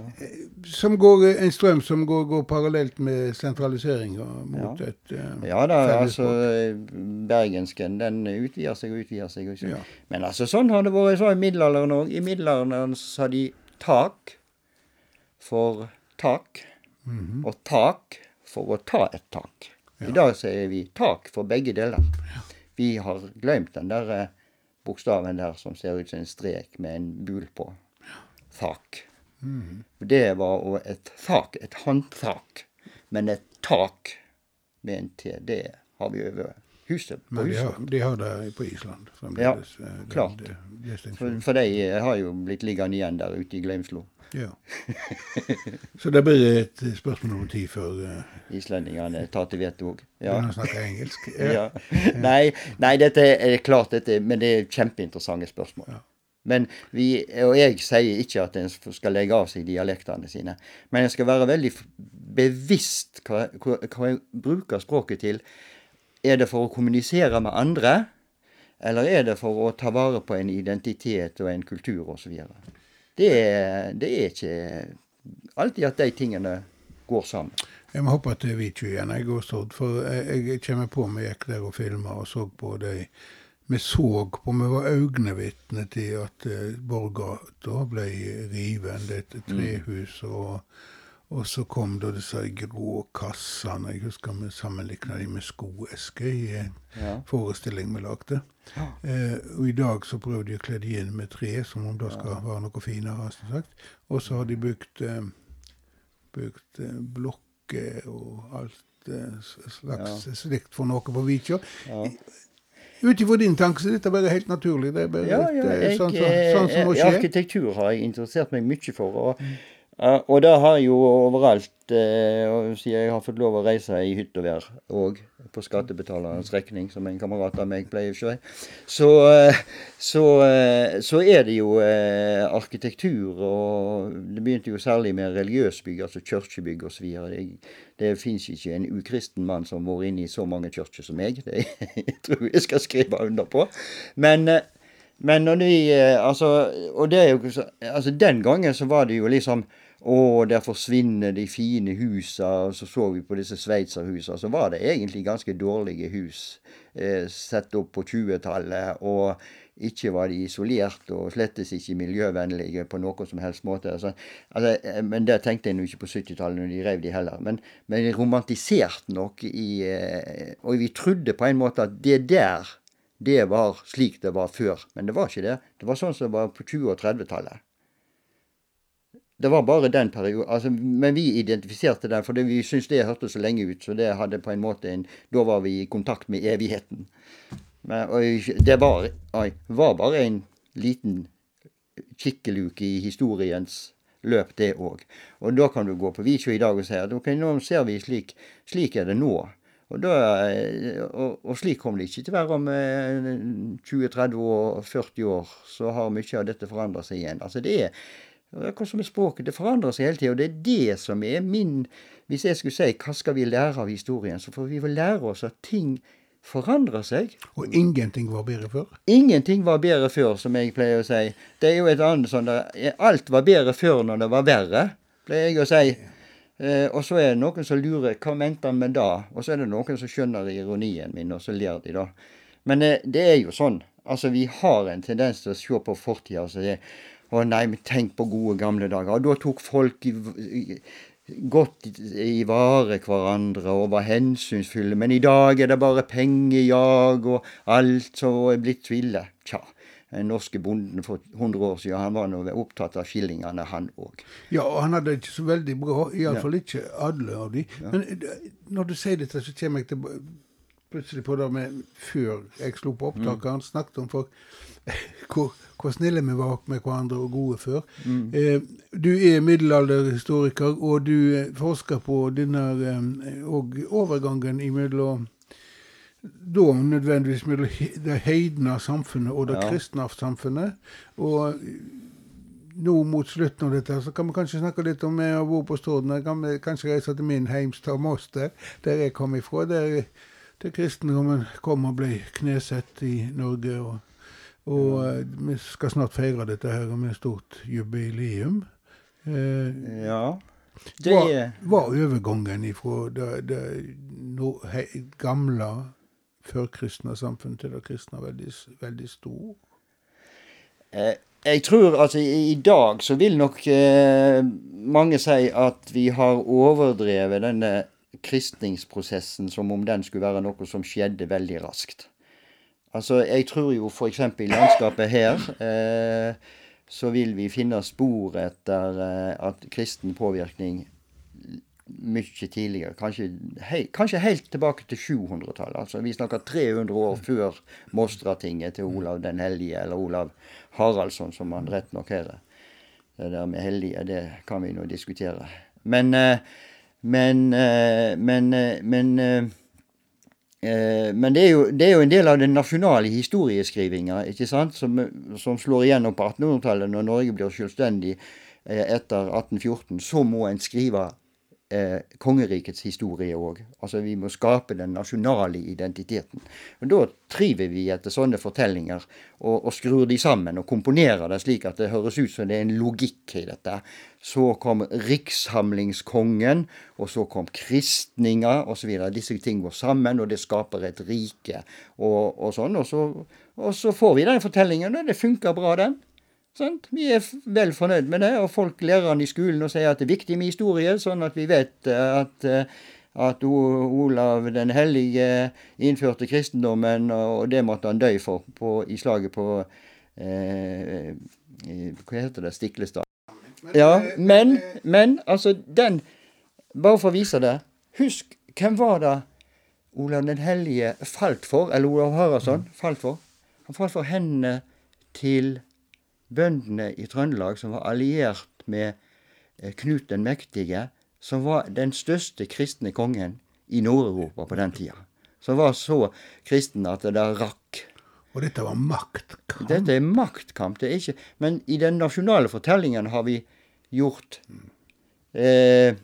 som går, En strøm som går, går parallelt med sentraliseringa mot
Ja.
et uh,
Ja da, altså bergensken den utvider seg og utvider seg. og
Ja.
Men altså sånn har det vært så i middelalderen òg. I middelalderen så sa de tak for tak,
Mhm.
og tak for å ta et tak.
Ja.
I dag sier vi tak for begge deler. Vi har glemt den der eh, bokstaven der som ser ut som en strek med en bul på. Thak.
Mm.
Det var et thak, et håndtak. Men et tak med en T, det har vi over huset. på
Men de har, de har det på Island.
Ja,
fremdeles, Ja, den-
klart.
det-
For, for de eh, har jo blitt liggende igjen der ute i glemslo.
Ja. *laughs* Så det blir et spørsmål om tid før uh,
Islendingene tar til vettet òg. Ja.
begynner å snakke engelsk. *laughs*
Ja. *laughs* Nei, nei, dette er klart, dette, men det er kjempeinteressante spørsmål.
Ja.
Men vi, og jeg sier ikke at en skal legge av seg dialektene sine, men en skal være veldig bevisst hva, hva, hva en bruker språket til. Er det for å kommunisere med andre, eller er det for å ta vare på en identitet og en kultur osv.? Det, er- det er ikke alltid at de tingene går sammen.
Jeg må håpe at til Vitju igjen, jeg går stort, For jeg, kommer på vi gikk der og filma og så på de Vi så på, vi var øyenvitne til at uh, Borggata ble riven. Det er et trehus. og og så kom da disse grå kassene. Jeg husker vi sammenlikna de med skoesker i en
Ja.
forestilling vi lagde. Eh, og i dag så prøver de å kle de inn med tre, som om det skal være noe finere. sagt. Og så har de bygd, eh, bygd eh, blokker og alt eh, slags slikt for noe på Vikjå.
Ja.
Ut ifra din tanke så er dette bare helt naturlig. Det er bare
Ja, ja,
eh,
jeg,
sånn, som- sånn som må
eh,
skje.
Arkitektur har jeg interessert meg mye for. Og, eh, og det har jo overalt. eh, Siden jeg har fått lov å reise i hytt og vær, òg, på skattebetalernes regning, som en kamerat av meg pleier å si, så, eh, så, eh, så er det jo arkitektur. Og det begynte jo særlig med religiøse bygg, altså kirkebygg osv. Det, det fins ikke en ukristen mann som har vært inne i så mange kirker som meg. *laughs* Det jeg tror jeg skal skrive under på. Men men når eh, Altså, og det er jo Altså, den gangen så var det jo liksom Å, der forsvinner de fine husa, og så så vi på disse sveitserhusa. Så var det egentlig ganske dårlige hus eh, sett opp på 20-tallet. Og ikke var de isolert, og slettes ikke miljøvennlige på noen som helst måte. Altså, altså, eh, men det tenkte jeg nå ikke på 70-tallet når de rev de heller. Men, men de nok i eh, Og vi trodde på en måte at det der det var slik det var før. Men det var ikke det. Det var sånn som det var på 20- og 30-tallet. Det var bare den perioden. Altså, men vi identifiserte den, for vi syntes det hørtes så lenge ut. Så det hadde på en måte en Da var vi i kontakt med evigheten. Men, og det var, var bare en liten kikkeluke i historiens løp, det òg. Og da kan du gå på Visjo i dag og si at ok, nå ser vi slik, slik er det nå. Og, da, og, og slik kommer det ikke til å være om eh, 20-30 år, 40 år. Så har mye av dette forandra seg igjen. Altså det er Akkurat som med språket. Det forandrer seg hele tida. Og det er det som er min Hvis jeg skulle si hva skal vi lære av historien, så får vi vel lære oss at ting forandrer seg.
Og ingenting var bedre før.
Ingenting var bedre før, som jeg pleier å si. Det er jo et annet sånn der Alt var bedre før når det var verre, pleier jeg å si. Eh, og så er det noen som lurer hva mente han med det? Og så er det noen som skjønner ironien min, og så ler de, da. Men eh, det er jo sånn. Altså, vi har en tendens til å se på fortida og si å nei, men tenk på gode gamle dager. Og da tok folk i, i, godt i vare hverandre og var hensynsfulle. Men i dag er det bare pengejag og alt som er blitt ville. Tja. Den norske bonden for 100 år siden han var nå opptatt av skillingene, han òg.
Ja, og han hadde ikke så veldig bra, iallfall ja. ikke alle av de. Men eh, når du sier dette, så kommer jeg til plutselig på det med før jeg slo på opptaket. Han snakket om folk, *laughs* hvor, hvor snille vi var med hverandre og gode før.
Mm.
Eh, du er middelalderhistoriker, og du eh, forsker på denne eh, overgangen imellom da nødvendigvis mellom det heidne samfunnet og det
Ja.
kristne samfunnet. Og nå mot slutten av dette så kan vi kanskje snakke litt om jeg har vært på Stord. Kan vi kanskje reise til min heimstad Moster, der jeg kom ifra. Der, der kristendommen kom og ble knesett i Norge. Og, og ja. vi skal snart feire dette her med stort jubileum.
Eh, ja.
Det var, var overgangen fra det, det no, he, gamle førkristne samfunn til det kristne veldig, veldig stor?
Eh, jeg tror altså i, i, dag så vil nok eh, mange si at vi har overdrevet denne kristningsprosessen som om den skulle være noe som skjedde veldig raskt. Altså, jeg tror jo f.eks. i landskapet her eh, så vil vi finne spor etter eh, at kristen påvirkning mye tidligere. Kanskje, hei, kanskje helt tilbake til 700-tallet. Altså, vi snakker 300 år før Mostratinget til Olav den hellige, eller Olav Haraldsson, som han rett nok heter. Det der med hellige, det kan vi nå diskutere. Men, eh, men, eh, men, men men det er, jo, det er, jo, en del av den nasjonale historieskrivinga som, som, slår igjennom på 1800-tallet, når Norge blir selvstendig etter 1814. Så må en skrive eh, kongerikets historie òg. Altså vi må skape den nasjonale identiteten. Og Da triver vi etter sånne fortellinger og, og skrur de sammen og komponerer det slik at det høres ut som det er en logikk i dette. Så kom rikssamlingskongen, og så kom kristninga osv. Disse ting går sammen, og det skaper et rike og, og sånn. Og så, og så får vi den fortellingen, og det funker bra, den. Sant? Vi er vel fornøyd med det, og folk lærer den i skolen og sier at det er viktig med historie, sånn at vi vet eh, at, eh, at Olav den hellige innførte kristendommen, og det måtte han dø for på, i slaget på eh, Hva heter det? Stiklestad. Ja, men, men altså, den Bare for å vise det. Husk, hvem var det Olav den hellige falt for? Eller Olav Haraldsson falt for? Han falt for hendene til bøndene i Trøndelag som var alliert med eh, Knut den mektige, som var den største kristne kongen i Nord-Europa på den tida. Som var så kristen at det der rakk.
Og dette var maktkamp?
Dette er maktkamp. det er ikke, Men i den nasjonale fortellingen har vi gjort eh,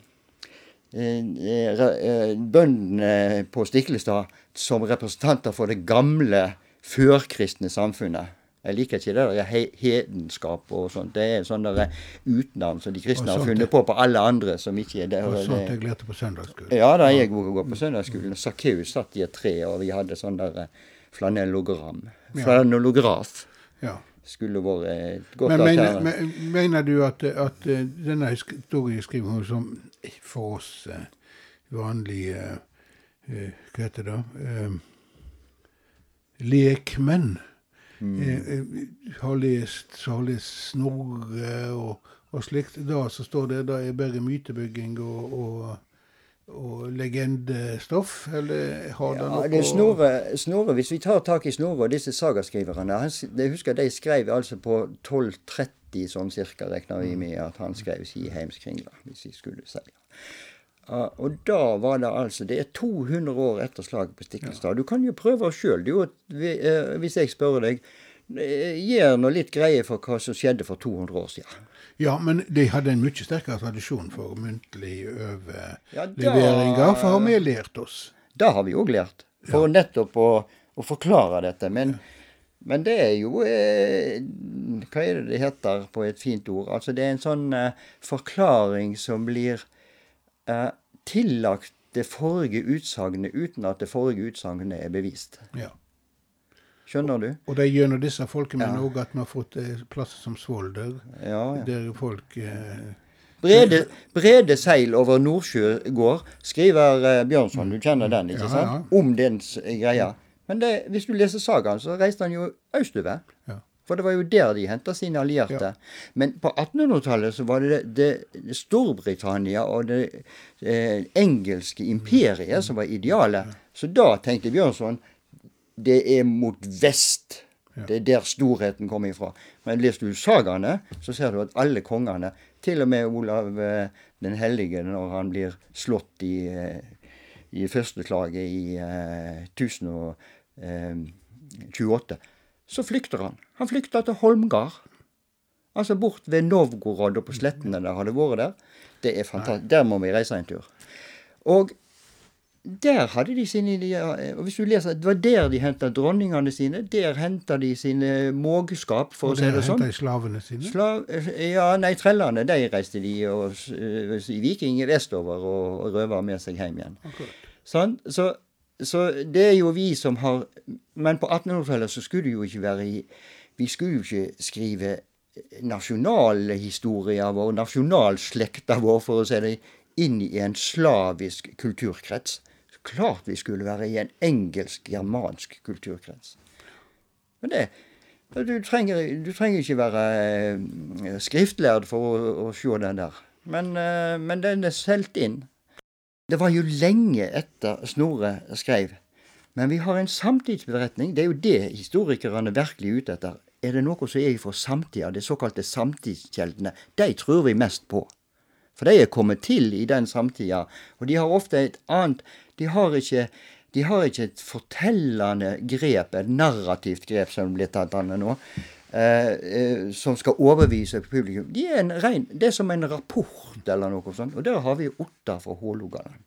eh, eh, bøndene på Stiklestad som representanter for det gamle førkristne samfunnet. Jeg liker ikke det der hedenskap og sånt. Det er sånne utnavn som de kristne har funnet på på alle andre som ikke er der.
Og sånt jeg lærte på søndagsskolen.
Ja, da jeg gå på søndagsskolen. Sakkeus satt i et tre, og vi hadde sånn der eh, flanellogram. Flanellograf.
Ja.
Skulle vært et godt
men, mener, men, mener du at, at eh, denne historieskrivingen som for oss eh, vanlige Hva heter det? lekmenn mm. Eh, eh, har lest, så har lest Snorre og, og slikt. Da så står det da er bare mytebygging og, og, og legendestoff, eller har det noe
det Snorre, Snorre, Hvis vi tar tak i Snorre og disse sagaskriverne Jeg husker de skrev altså på 1230 sånn cirka, regner vi med at han skrev si heimskringla, hvis vi skulle si. Uh, og da var det altså Det er 200 år etter slaget på Stiklestad. Du kan jo prøve sjøl, uh, hvis jeg spør deg. Gjør nå litt greie for hva som skjedde for 200 år siden.
Ja, men de hadde en mye sterkere tradisjon for muntlig overleveringer, ja, for har vi lært oss.
Det har vi òg lært, for ja. nettopp å, å, forklare dette. Men, men det er jo eh, Hva er det det heter på et fint ord? Altså Det er en sånn eh, forklaring som blir eh, tillagt det forrige utsagnet uten at det forrige utsagnet er bevist.
Ja.
Skjønner du?
Og det er gjennom disse folkene òg ja. at vi har fått eh, plasser som Svolder,
ja, ja.
der folk eh,
Brede, brede, seil over Nordsjø gård, skriver eh, Bjørnson, du kjenner den, ikke sant? Om dens greia. Men det, hvis du leser sagaen, så reiste han jo østover. For det var jo der de henta sine allierte. Ja. Men på 1800-tallet så var det, det, Storbritannia og det eh, engelske imperiet som var idealet. Så da tenkte Bjørnson det er mot vest. Det er der storheten kommer ifra. Men leser du sagaene, så ser du at alle kongene, til og med Olav eh, den hellige, når han blir slått i, eh, i første slaget i eh, 1028 så flykter han. Han flykter til Holmgard. Altså bort ved Novgorod og på slettene der har det vært der. Det er fantastisk. Der må vi reise en tur. Og der hadde de sine ideer. Og hvis du leser, Det var der de henta dronningene sine. Der henta de sine mågeskap, for
Og
å si det
der
sånn.
henta de slavene sine.
Slav, ja, nei, trellene de reiste de og, uh, i viking vestover og, og røva med seg hjem igjen. Sant? Så, så det er jo vi som har Men på 1800-tallet så skulle det jo ikke være i Vi skulle jo ikke skrive nasjonalhistoria vår, nasjonalslekta vår, for å si det, inn i en slavisk kulturkrets. Klart vi skulle være i en engelsk-germansk kulturkrets. Men det du trenger, du trenger ikke være eh, skriftlærd for å, å se den der. Men, eh, men den er solgt inn. Det var jo lenge etter Snorre skrev. Men vi har en samtidsberetning. Det er jo det historikerne virkelig er ute etter. Er det noe som er fra samtida, de såkalte samtidskjeldene, de tror vi mest på. For de er kommet til i den samtida, og de har ofte et annet De har ikke, de har ikke et fortellende grep, et narrativt grep som blir tatt an nå, eh, eh, som skal overbevise publikum. De er en rein, det er som en rapport eller noe sånt, og der har vi Ottar fra Hålogaland.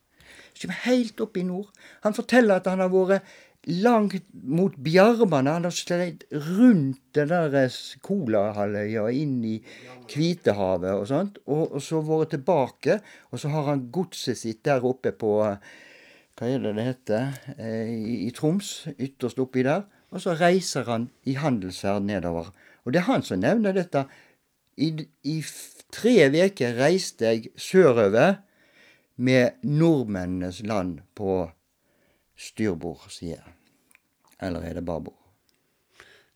Som er helt oppe i nord. Han forteller at han har vært langt mot Bjarmane. Han har sleit rundt den der Kolahalvøya inn i Kvitehavet og sånt, og, og så vært tilbake. Og så har han godset sitt der oppe på Hva er det det heter? Eh, I, I Troms, ytterst oppi der. Og så reiser han i handelsferd nedover. Og det er han som nevner dette. I, i tre uker reiste jeg sørover med nordmennenes land på styrbord side. Eller er det babord?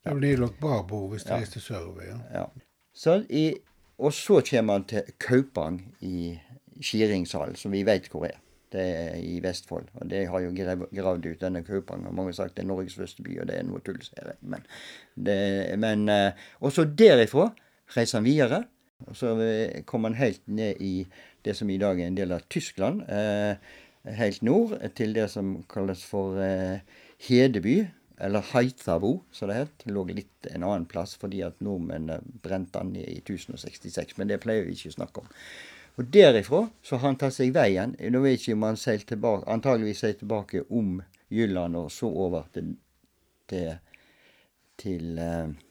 Det blir nok barbord hvis de reiser sørover. Ja.
Ja. Så i, og så kommer han til Kaupang i Skiringshallen, som vi vet hvor er. Det er i Vestfold. Og det har jo gravd ut denne Kaupang. Og mange har sagt det er Norges første by, og det er noe tull, ser jeg. Men, det, men eh, Og så derifra reiser han videre. Og så kommer kom han helt ned i det som i dag er en del av Tyskland. Eh, helt nord til det som kalles for eh, Hedeby, eller Heitabo, som det het. Lå litt en annen plass fordi at nordmennene brente den ned i 1066, men det pleier vi ikke å snakke om. Og derifra så har han tatt seg veien. Nå vet ikke om han seilt tilbake, antageligvis seilt tilbake om Jylland og så over til, til, til Vessex,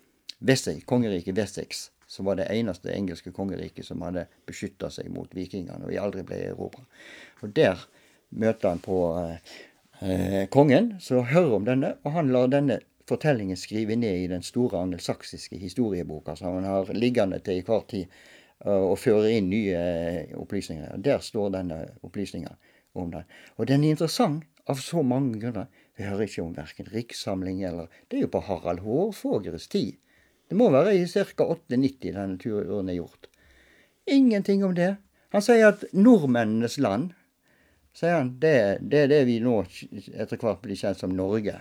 Wessex, kongeriket Wessex, som var det eneste engelske kongeriket som hadde beskytta seg mot vikingene, og vi aldri ble erobra. Og der møter han på eh, eh, kongen, som hører om denne, og han lar denne fortellingen skrive ned i den store angelsaksiske historieboka som han har liggende til i hver tid, eh, og fører inn nye eh, opplysninger. Og Der står denne opplysninga om det. Og den er interessant av så mange grunner. Vi hører ikke om verken rikssamling eller Det er jo på Harald Hårfagres tid. Det må være i ca. 890 denne turen er gjort. Ingenting om det. Han sier at nordmennenes land sier han, det, det er det vi nå etter hvert blir kjent som Norge.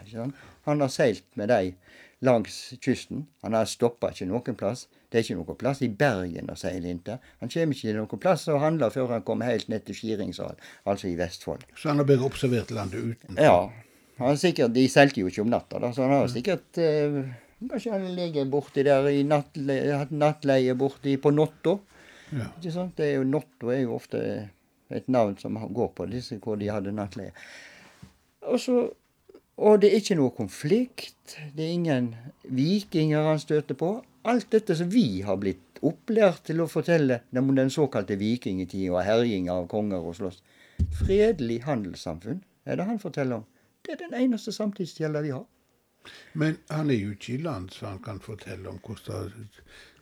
Han har seilt med dem langs kysten. Han har stoppa ikke noen plass. Det er ikke noen plass i Bergen å seile inn til. Han kommer ikke til noen plass å handle før han kommer helt ned til Skiringsdal, altså i Vestfold.
Så han har bare observert landet uten.
Ja. Han sikkert, De seilte jo ikke om natta, da, så han har sikkert eh, Kanskje han ligger borti der i nattle, hatt nattleie borti på Notto.
Ja.
Ikke sant? Det er jo Notto er jo ofte et navn som går på disse hvor de hadde nattleie. Og, så, og det er ikke noe konflikt. Det er ingen vikinger han støter på. Alt dette som vi har blitt opplært til å fortelle om den såkalte vikingtida og herjing av konger og slåss. Fredelig handelssamfunn er det han forteller om. Det er den eneste samtidsgjelda vi har.
Men han er jo ikke i land, så han kan fortelle om hvordan,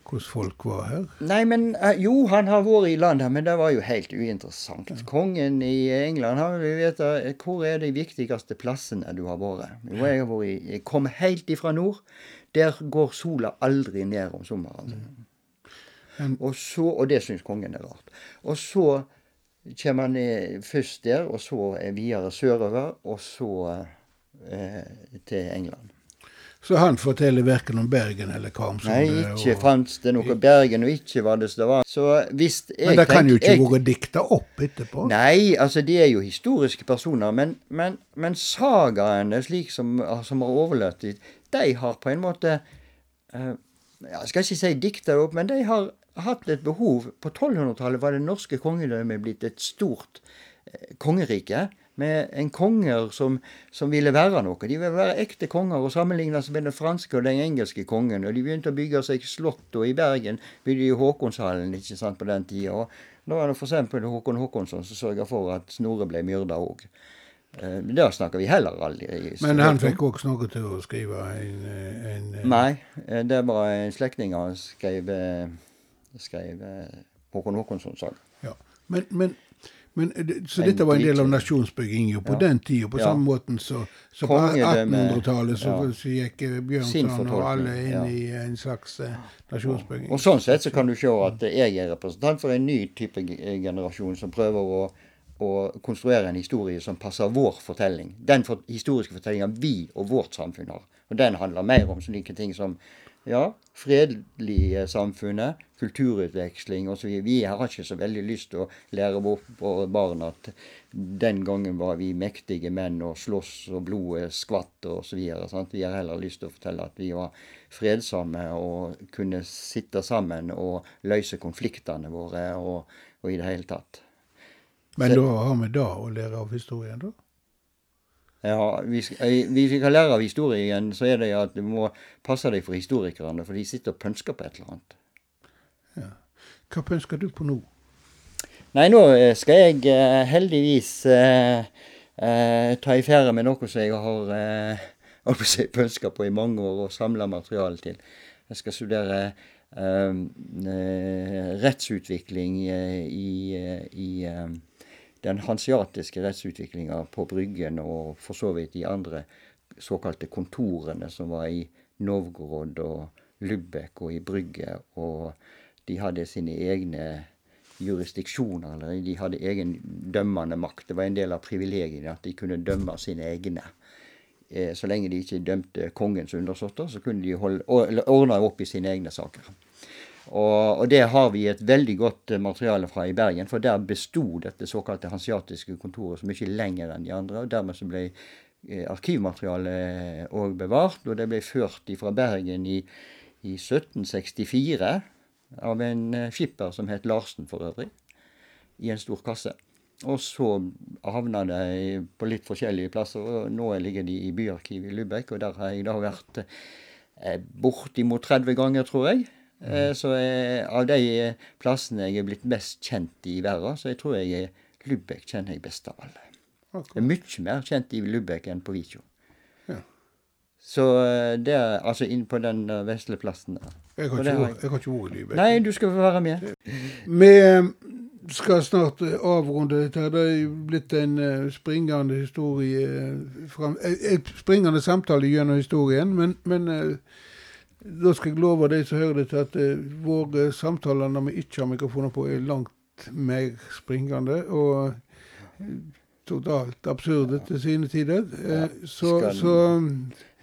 hvordan folk var her.
Nei, men eh, jo, han har vært i land her, men det var jo helt uinteressant. Kongen i England han vi vet eh, Hvor er de viktigste plassene du har vært? Jo, jeg har vært i Jeg kom helt ifra nord. Der går sola aldri ned om sommeren.
Men-
Og så, og det syns kongen er rart. Og så kommer han først der, og så er videre sørover, og så eh, til England.
Så han forteller verken om Bergen eller Karmsund.
Nei, ikke fantes det noe Bergen, og ikke var det det var. Så hvis jeg
Men det kan jo ikke
jeg-
dikta opp etterpå.
Nei, altså de er jo historiske personer, men, men, men sagaene, slik som, som har overlevd, de har på en måte uh, Jeg skal ikke si dikta opp, men de har hatt et behov. På 1200-tallet var det norske kongedømmet blitt et stort eh, kongerike. Med en konger som, som, ville være noe. De ville være ekte konger og sammenlignes med den franske og den engelske kongen. Og de begynte å bygge seg slott, og i Bergen bygde de Håkonshallen ikke sant, på den tida. Da var det f.eks. Håkon Håkonsson som sørga for at Snorre ble myrda òg. Men der snakker vi heller aldri.
Men han fikk også noe til å skrive en, en
Nei, eh, det var en slektning han skrev, skrev Håkon Håkonsson-saga.
Ja. Men, men, men, så dette var en del av nasjonsbygginga på ja. den tida, på ja. samme måten så, så på 1800-tallet så, ja. så, gikk Bjørnson og alle inn i en slags uh, nasjonsbygging.
Og sånn sett så kan du se at jeg er representant for en ny type generasjon som prøver å å konstruere en historie som passer vår fortelling. Den for, historiske fortellinga vi og vårt samfunn har. Og den handler mer om slike ting som ja, fredelige samfunnet, kulturutveksling osv. Vi har ikke så veldig lyst til å lære våre barn at den gangen var vi mektige menn og sloss og blodet skvatt osv. Vi har heller lyst til å fortelle at vi var fredsomme og kunne sitte sammen og løse konfliktene våre og, og i det hele tatt.
Men da har vi det å lære av historien, da?
Ja, hvis, hvis vi kan lære av historien, så er det at du må passe deg for historikerne, for de sitter og pønsker på et eller annet.
Ja. Hva pønsker du på nå?
Nei, nå eh, skal jeg eh, heldigvis eh, eh, ta i ferde med noe som jeg har eh, *laughs* pønska på i mange år og samla materiale til. Jeg skal studere eh, rettsutvikling i, i den hansiatiske rettsutviklinga på Bryggen og for så vidt de andre såkalte kontorene som var i Novgorod og Lübeck og i Brygge. Og de hadde sine egne jurisdiksjoner, eller de hadde egen dømmende makt. Det var en del av privilegiene at de kunne dømme sine egne. Eh, så lenge de ikke dømte kongens undersåtter, så kunne de ordne opp i sine egne saker. Og, og, det har vi et veldig godt eh, materiale fra i Bergen, for der besto dette såkalte hansiatiske kontoret så mye lenger enn de andre. og Dermed så ble eh, arkivmaterialet òg bevart, og det ble ført fra Bergen i, i 1764 av en eh, skipper som het Larsen for øvrig, i en stor kasse. Og så havna de på litt forskjellige plasser, og nå ligger de i byarkivet i Lubek, og der har jeg da vært bortimot 30 ganger, tror jeg. Eh, så jeg, av de eh, plassene jeg er blitt mest kjent i verden, så jeg tror jeg Lubek kjenner jeg best av alle. Okay. Jeg er mye mer kjent i Lubek enn på Vikjo. Ja. Så eh, det er altså inn på den vesle plassen der.
Jeg har, ikke, vært i Lubek.
Nei, du skal få være med.
Vi skal snart avrunde dette. Det er blitt en springende historie En springende samtale gjennom historien, men, men da skal jeg love deg som hører dette, at eh, våre samtaler når vi ikke har mikrofoner på, er langt mer springende og eh, totalt absurde til sine tider. Eh, så, skal så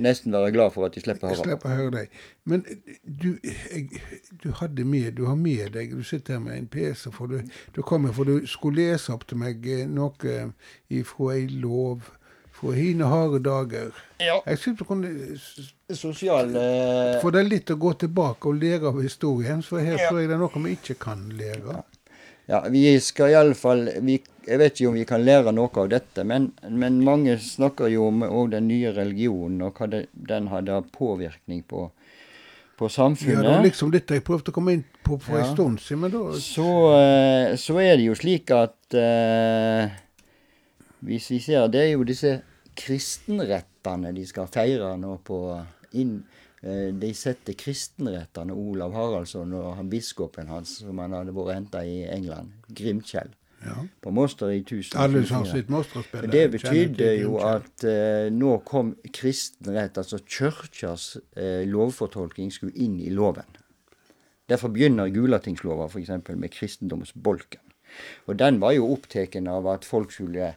Nesten være glad for at de slipper å høre.
Slipper høre deg. Men du, jeg, du hadde med, du har med deg Du sitter her med en PC, for du, du kommer for du skulle lese opp til meg noe ifra ei lov fra hine harde dager.
Ja.
Jeg synes du kunne
Sosial uh...
For det er litt å gå tilbake og lære av historien, for her ja. tror jeg det er noe vi ikke kan lære.
Ja, vi skal iallfall Jeg vet ikke om vi kan lære noe av dette, men, men mange snakker jo om den nye religionen, og hva det, den hadde påvirkning på, på samfunnet. Ja,
det var liksom dette jeg prøvde å komme inn på for ja. en stund siden, men da
så, eh, så, er det jo slik at eh, hvis vi ser, Det er jo disse kristenrettene de skal feire nå på inn, eh, De setter kristenrettene Olav Haraldsson og han, biskopen hans, som han hadde vært henta i England, Grimkjell. Ja. På Moster i 1000. Det betydde jo at eh, nå kom kristenrett, altså kirkas eh, lovfortolking, skulle inn i loven. Derfor begynner Gulatingslova f.eks. med kristendomsbolken. Og den var jo opptatt av at folk skulle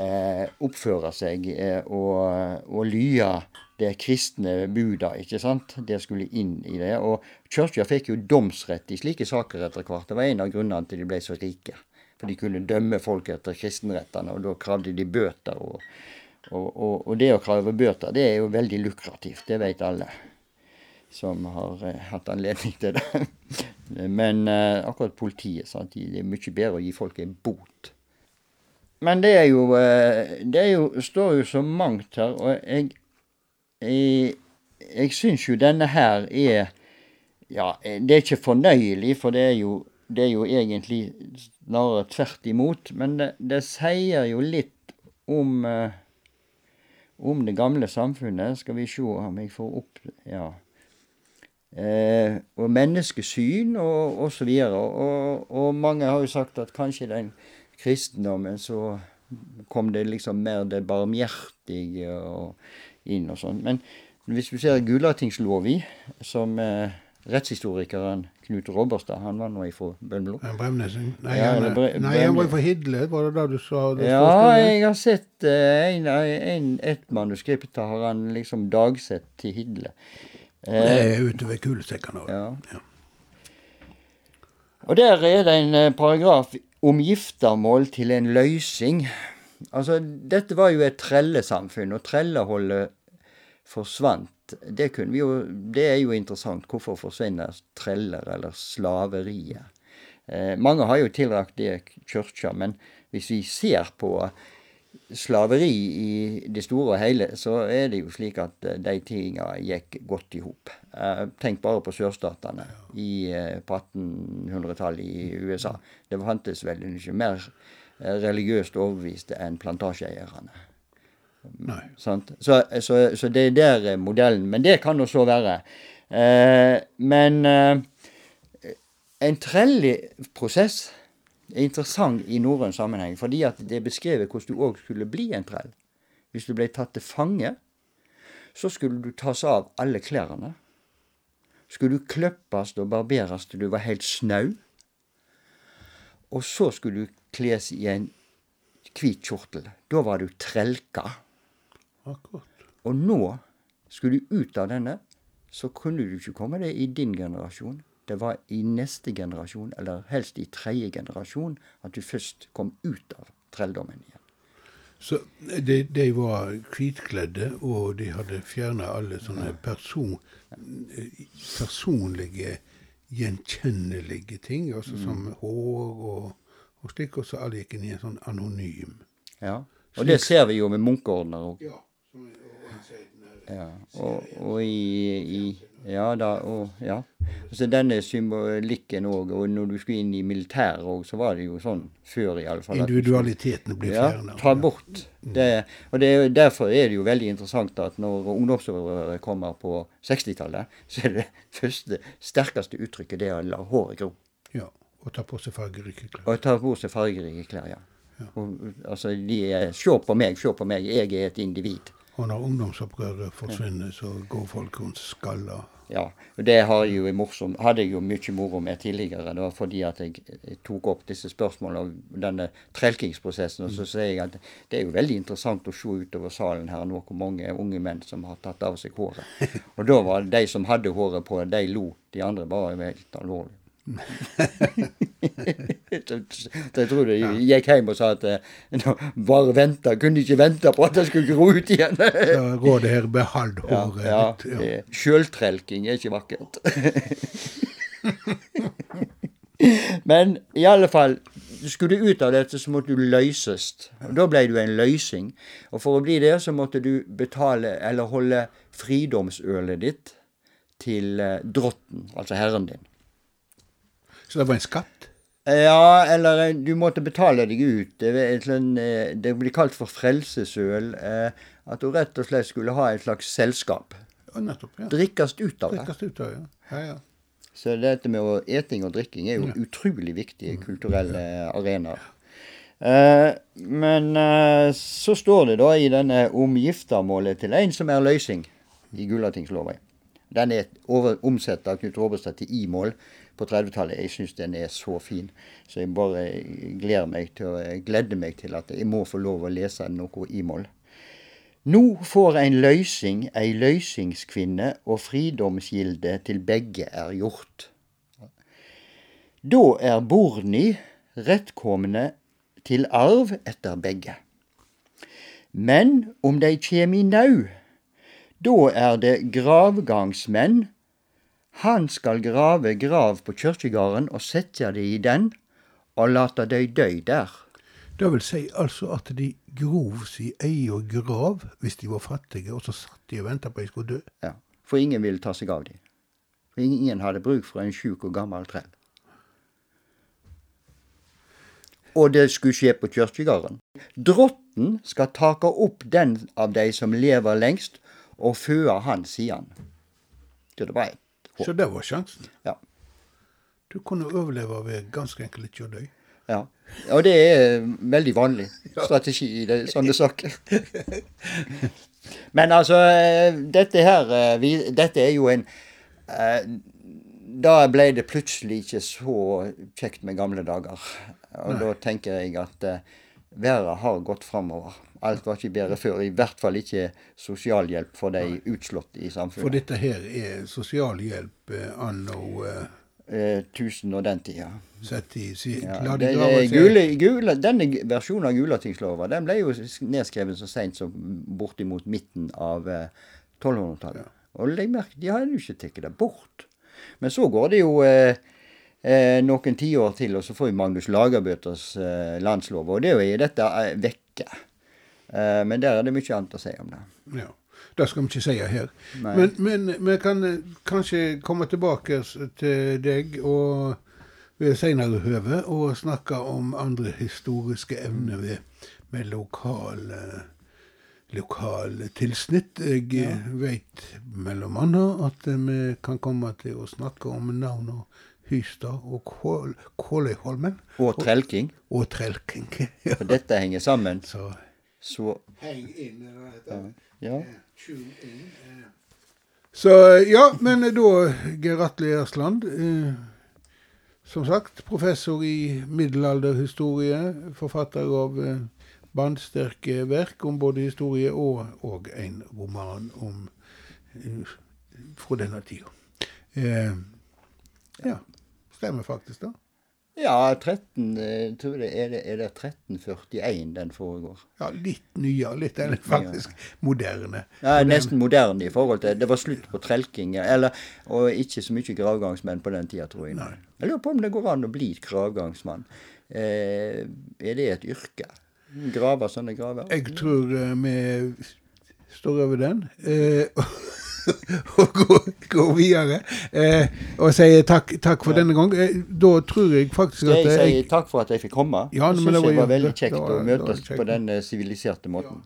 eh, oppføre seg eh, og, og lye det kristne buda, ikke sant. Det skulle inn i det. Og kirka fikk jo domsrett i slike saker etter hvert. Det var en av grunnene til de ble så rike. For de kunne dømme folk etter kristenrettene, og da kravde de bøter. Og, og, og, og det å kreve bøter, det er jo veldig lukrativt. Det vet alle. som har eh, hatt anledning til det. *laughs* Men akkurat politiet sant? det er mye bedre å gi folk en bot. Men det er jo eh, Det er jo, står jo så mangt her, og jeg Jeg, jeg syns jo denne her er Ja, det er ikke fornøyelig, for det er jo, det er jo egentlig snarere tvert imot. Men det, det sier jo litt om eh, om det gamle samfunnet. Skal vi se om jeg får opp Ja. Eh, og menneskesyn og, og så videre. Og, og, mange har jo sagt at kanskje den kristendommen så kom det liksom mer det barmhjertige og inn og sånn. Men hvis du ser Gulatingslova, som eh, rettshistorikeren Knut Robberstad, han var nå ifra Bømlo.
Bremnes? Nei, ja, han, bre, nei, han var fra Hidle, var det da du sa det?
Ja, jeg har sett eh, en, en, et manuskript da har han liksom dagsett til Hidle.
Eh, det er ute ved Kulesekkene òg.
Ja. ja. Og der er det en uh, paragraf om giftermål til en løysing. Altså, dette var jo et trellesamfunn, og trelleholdet forsvant det, jo, det er jo interessant. Hvorfor forsvinner treller eller slaveriet? Eh, mange har jo tilrakt det kirka, men hvis vi ser på slaveri i det store og hele, så er det jo slik at eh, de tinga gikk godt i hop. Eh, tenk bare på sørstatene i, eh, på 1800-tallet i USA. Det fantes vel ikke mer religiøst overbeviste enn plantasjeeierne. Så, så, så, det er der modellen. Men det kan nå så være. Eh, men eh, en trellig prosess er interessant i norrøn sammenheng, fordi at det er beskrevet hvordan du òg skulle bli en trell. Hvis du ble tatt til fange, så skulle du tas av alle klærne. Skulle du kløppes og barberes til du var helt snau. Og så skulle du kles i en hvit kjortel. Da var du trelka.
Akkurat.
Og nå skulle du ut av denne, så kunne du ikke komme deg i din generasjon. Det var i neste generasjon, eller helst i tredje generasjon, at du først kom ut av trelldommen igjen.
Så de, de var hvitkledde, og de hadde fjerna alle sånne person, personlige, gjenkjennelige ting, altså mm. som hår og, og slik, og så alle gikk inn i en sånn anonym.
Ja, og det ser vi jo med munkeordner òg. Ja. Ja, og, og i, i, Ja da, og ja. Så denne symbolikken òg, og når du skulle inn i militæret òg, så var det jo sånn før iallfall.
Individualiteten ble fjerna.
Ja, ta bort. Det, og det, derfor er det jo veldig interessant at når ungdomsopprøret kommer på 60-tallet, så er det *laughs* første, sterkeste uttrykket det å la håret gro.
Ja, og ta på seg fargerike klær.
Og ta på seg fargerike klær, ja. ja. Og, altså, de er Se på meg, se på meg, jeg er et individ.
Og når ungdomsopprøret forsvinner, så går folk rundt skalla.
Ja, og det jeg morsom, hadde jeg jo mye moro med tidligere. Det var Fordi at jeg, tok opp disse spørsmålene om denne trelkingsprosessen. Og så sier jeg at det er jo veldig interessant å se utover salen her nå hvor mange unge menn som har tatt av seg håret. *laughs* Og da var det de som hadde håret på, de lo. De andre var jo helt alvorlige *laughs* jeg tror de gikk hjem og sa at eh, bare vente, kunne ikke vente på at det skulle gro ut igjen.
Så rådet her behold håret
ja, ja, ja. Sjøltrelking er ikke vakkert. *laughs* Men i alle fall, skulle du ut av dette, så måtte du løses. Og Da ble du en løsing. Og for å bli det, så måtte du betale, eller holde fridomsølet ditt til eh, drotten, altså herren din.
Så det var en skatt?
Ja, eller eh, du måtte betale deg ut. Det, sånn, eh, blir kalt for frelsesøl. Eh, at du rett og slett skulle ha et slags selskap.
Ja, nettopp, ja.
Drikkes ut av det.
Drikkes ut av, ja. ja, ja.
Så dette med eting og drikking er jo ja. utrolig viktige kulturelle arenaer. Eh, men eh, så står det da i denne om giftermålet til en som er løsning i Gulatingsloven. Den er omsett av Knut Robestad til i-mål på 30-tallet. Jeg syns den er så fin. Så jeg bare gleder meg til, gleder meg til at jeg må få lov å lese noe i moll. Nå får ein løysing ei løysingskvinne, og fridomsgilde til begge er gjort. Da er borni rettkomne til arv etter begge. Men om dei kjem i nau, da er det gravgangsmenn Han skal grave grav på kirkegården og sette de i den, og late de dø der.
Det vil si altså at de grov si egen grav hvis de var fattige, og så satt de og venta på at de skulle dø.
Ja, For ingen ville ta seg av dem. For ingen hadde bruk for en sjuk og gammel trell. Og det skulle skje på kirkegården. Drotten skal take opp den av de som lever lengst, og føde han sier han. det var
Så det var sjansen.
Ja.
Du kunne overleve ved ganske enkelt ikke å dø.
ja. Og det er veldig vanlig strategi i det, sånne saker. Men altså, eh, dette her eh, vi- Dette er jo en eh, Da ble det plutselig ikke så kjekt med gamle dager. Og da tenker jeg at eh, verden har gått framover. Alt var ikke bedre før. I hvert fall ikke sosialhjelp for de utslåtte i samfunnet.
For dette her er sosialhjelp eh, anno eh,
Eh, tusen og den tida.
sett i si,
Ja, det, gule, gule, denne versjonen av Gulatingslova den ble jo nedskrevet så seint som bortimot midten av eh, 1200-tallet. Og legg merke, de har jo ikke tatt det bort. Men så går det jo eh, eh, noen tiår til, og så får vi Magnus Lagerbøters eh, landslov, og det er jo dette eh, vekke. Eh, men der er det mye annet å si om det.
Ja. Det skal vi ikke si her.
Nei.
Men, men vi kan eh, kanskje komme tilbake til deg og ved senere høve og snakke om andre historiske evner ved, med lokal, eh, lokal tilsnitt. Jeg ja. vet mellom annet at vi kan komme til å snakke om navn og Hystad og Kål, Kåløyholmen.
Og trelking,
Og Trelking. *laughs* Ja.
for dette henger sammen.
Så
Så
heng inn, eller hva heter det?
ja.
Tune in. eh. Så ja, men da, Geir Atle Gjersland, eh, som sagt, professor i middelalderhistorie, forfatter av eh, bandsterke verk om både historie og, og en roman om eh, fra denne tida. Eh, ja, stemmer faktisk, da.
Ja, 13, jeg tror det, er, det, er det 1341 den foregår.
Ja, litt nyere, litt eller faktisk moderne.
Ja, nesten moderne i forhold til Det var slutt på trelking, eller, og ikke så mye gravgangsmenn på den tida, tror jeg.
Nei.
Jeg lurer på om det går an å bli gravgangsmann. Eh, er det et yrke? Grave sånne graver?
Jeg tror eh, vi står over den. Eh, *laughs* *laughs* og går, går videre. Eh, og sier takk, takk for denne gang. Eh, da tror jeg faktisk at
jeg
jeg,
si takk for at jeg fikk komme?
Ja,
jeg
det
synes
var
var veldig kjekt
da,
å møtes på den eh, siviliserte måten.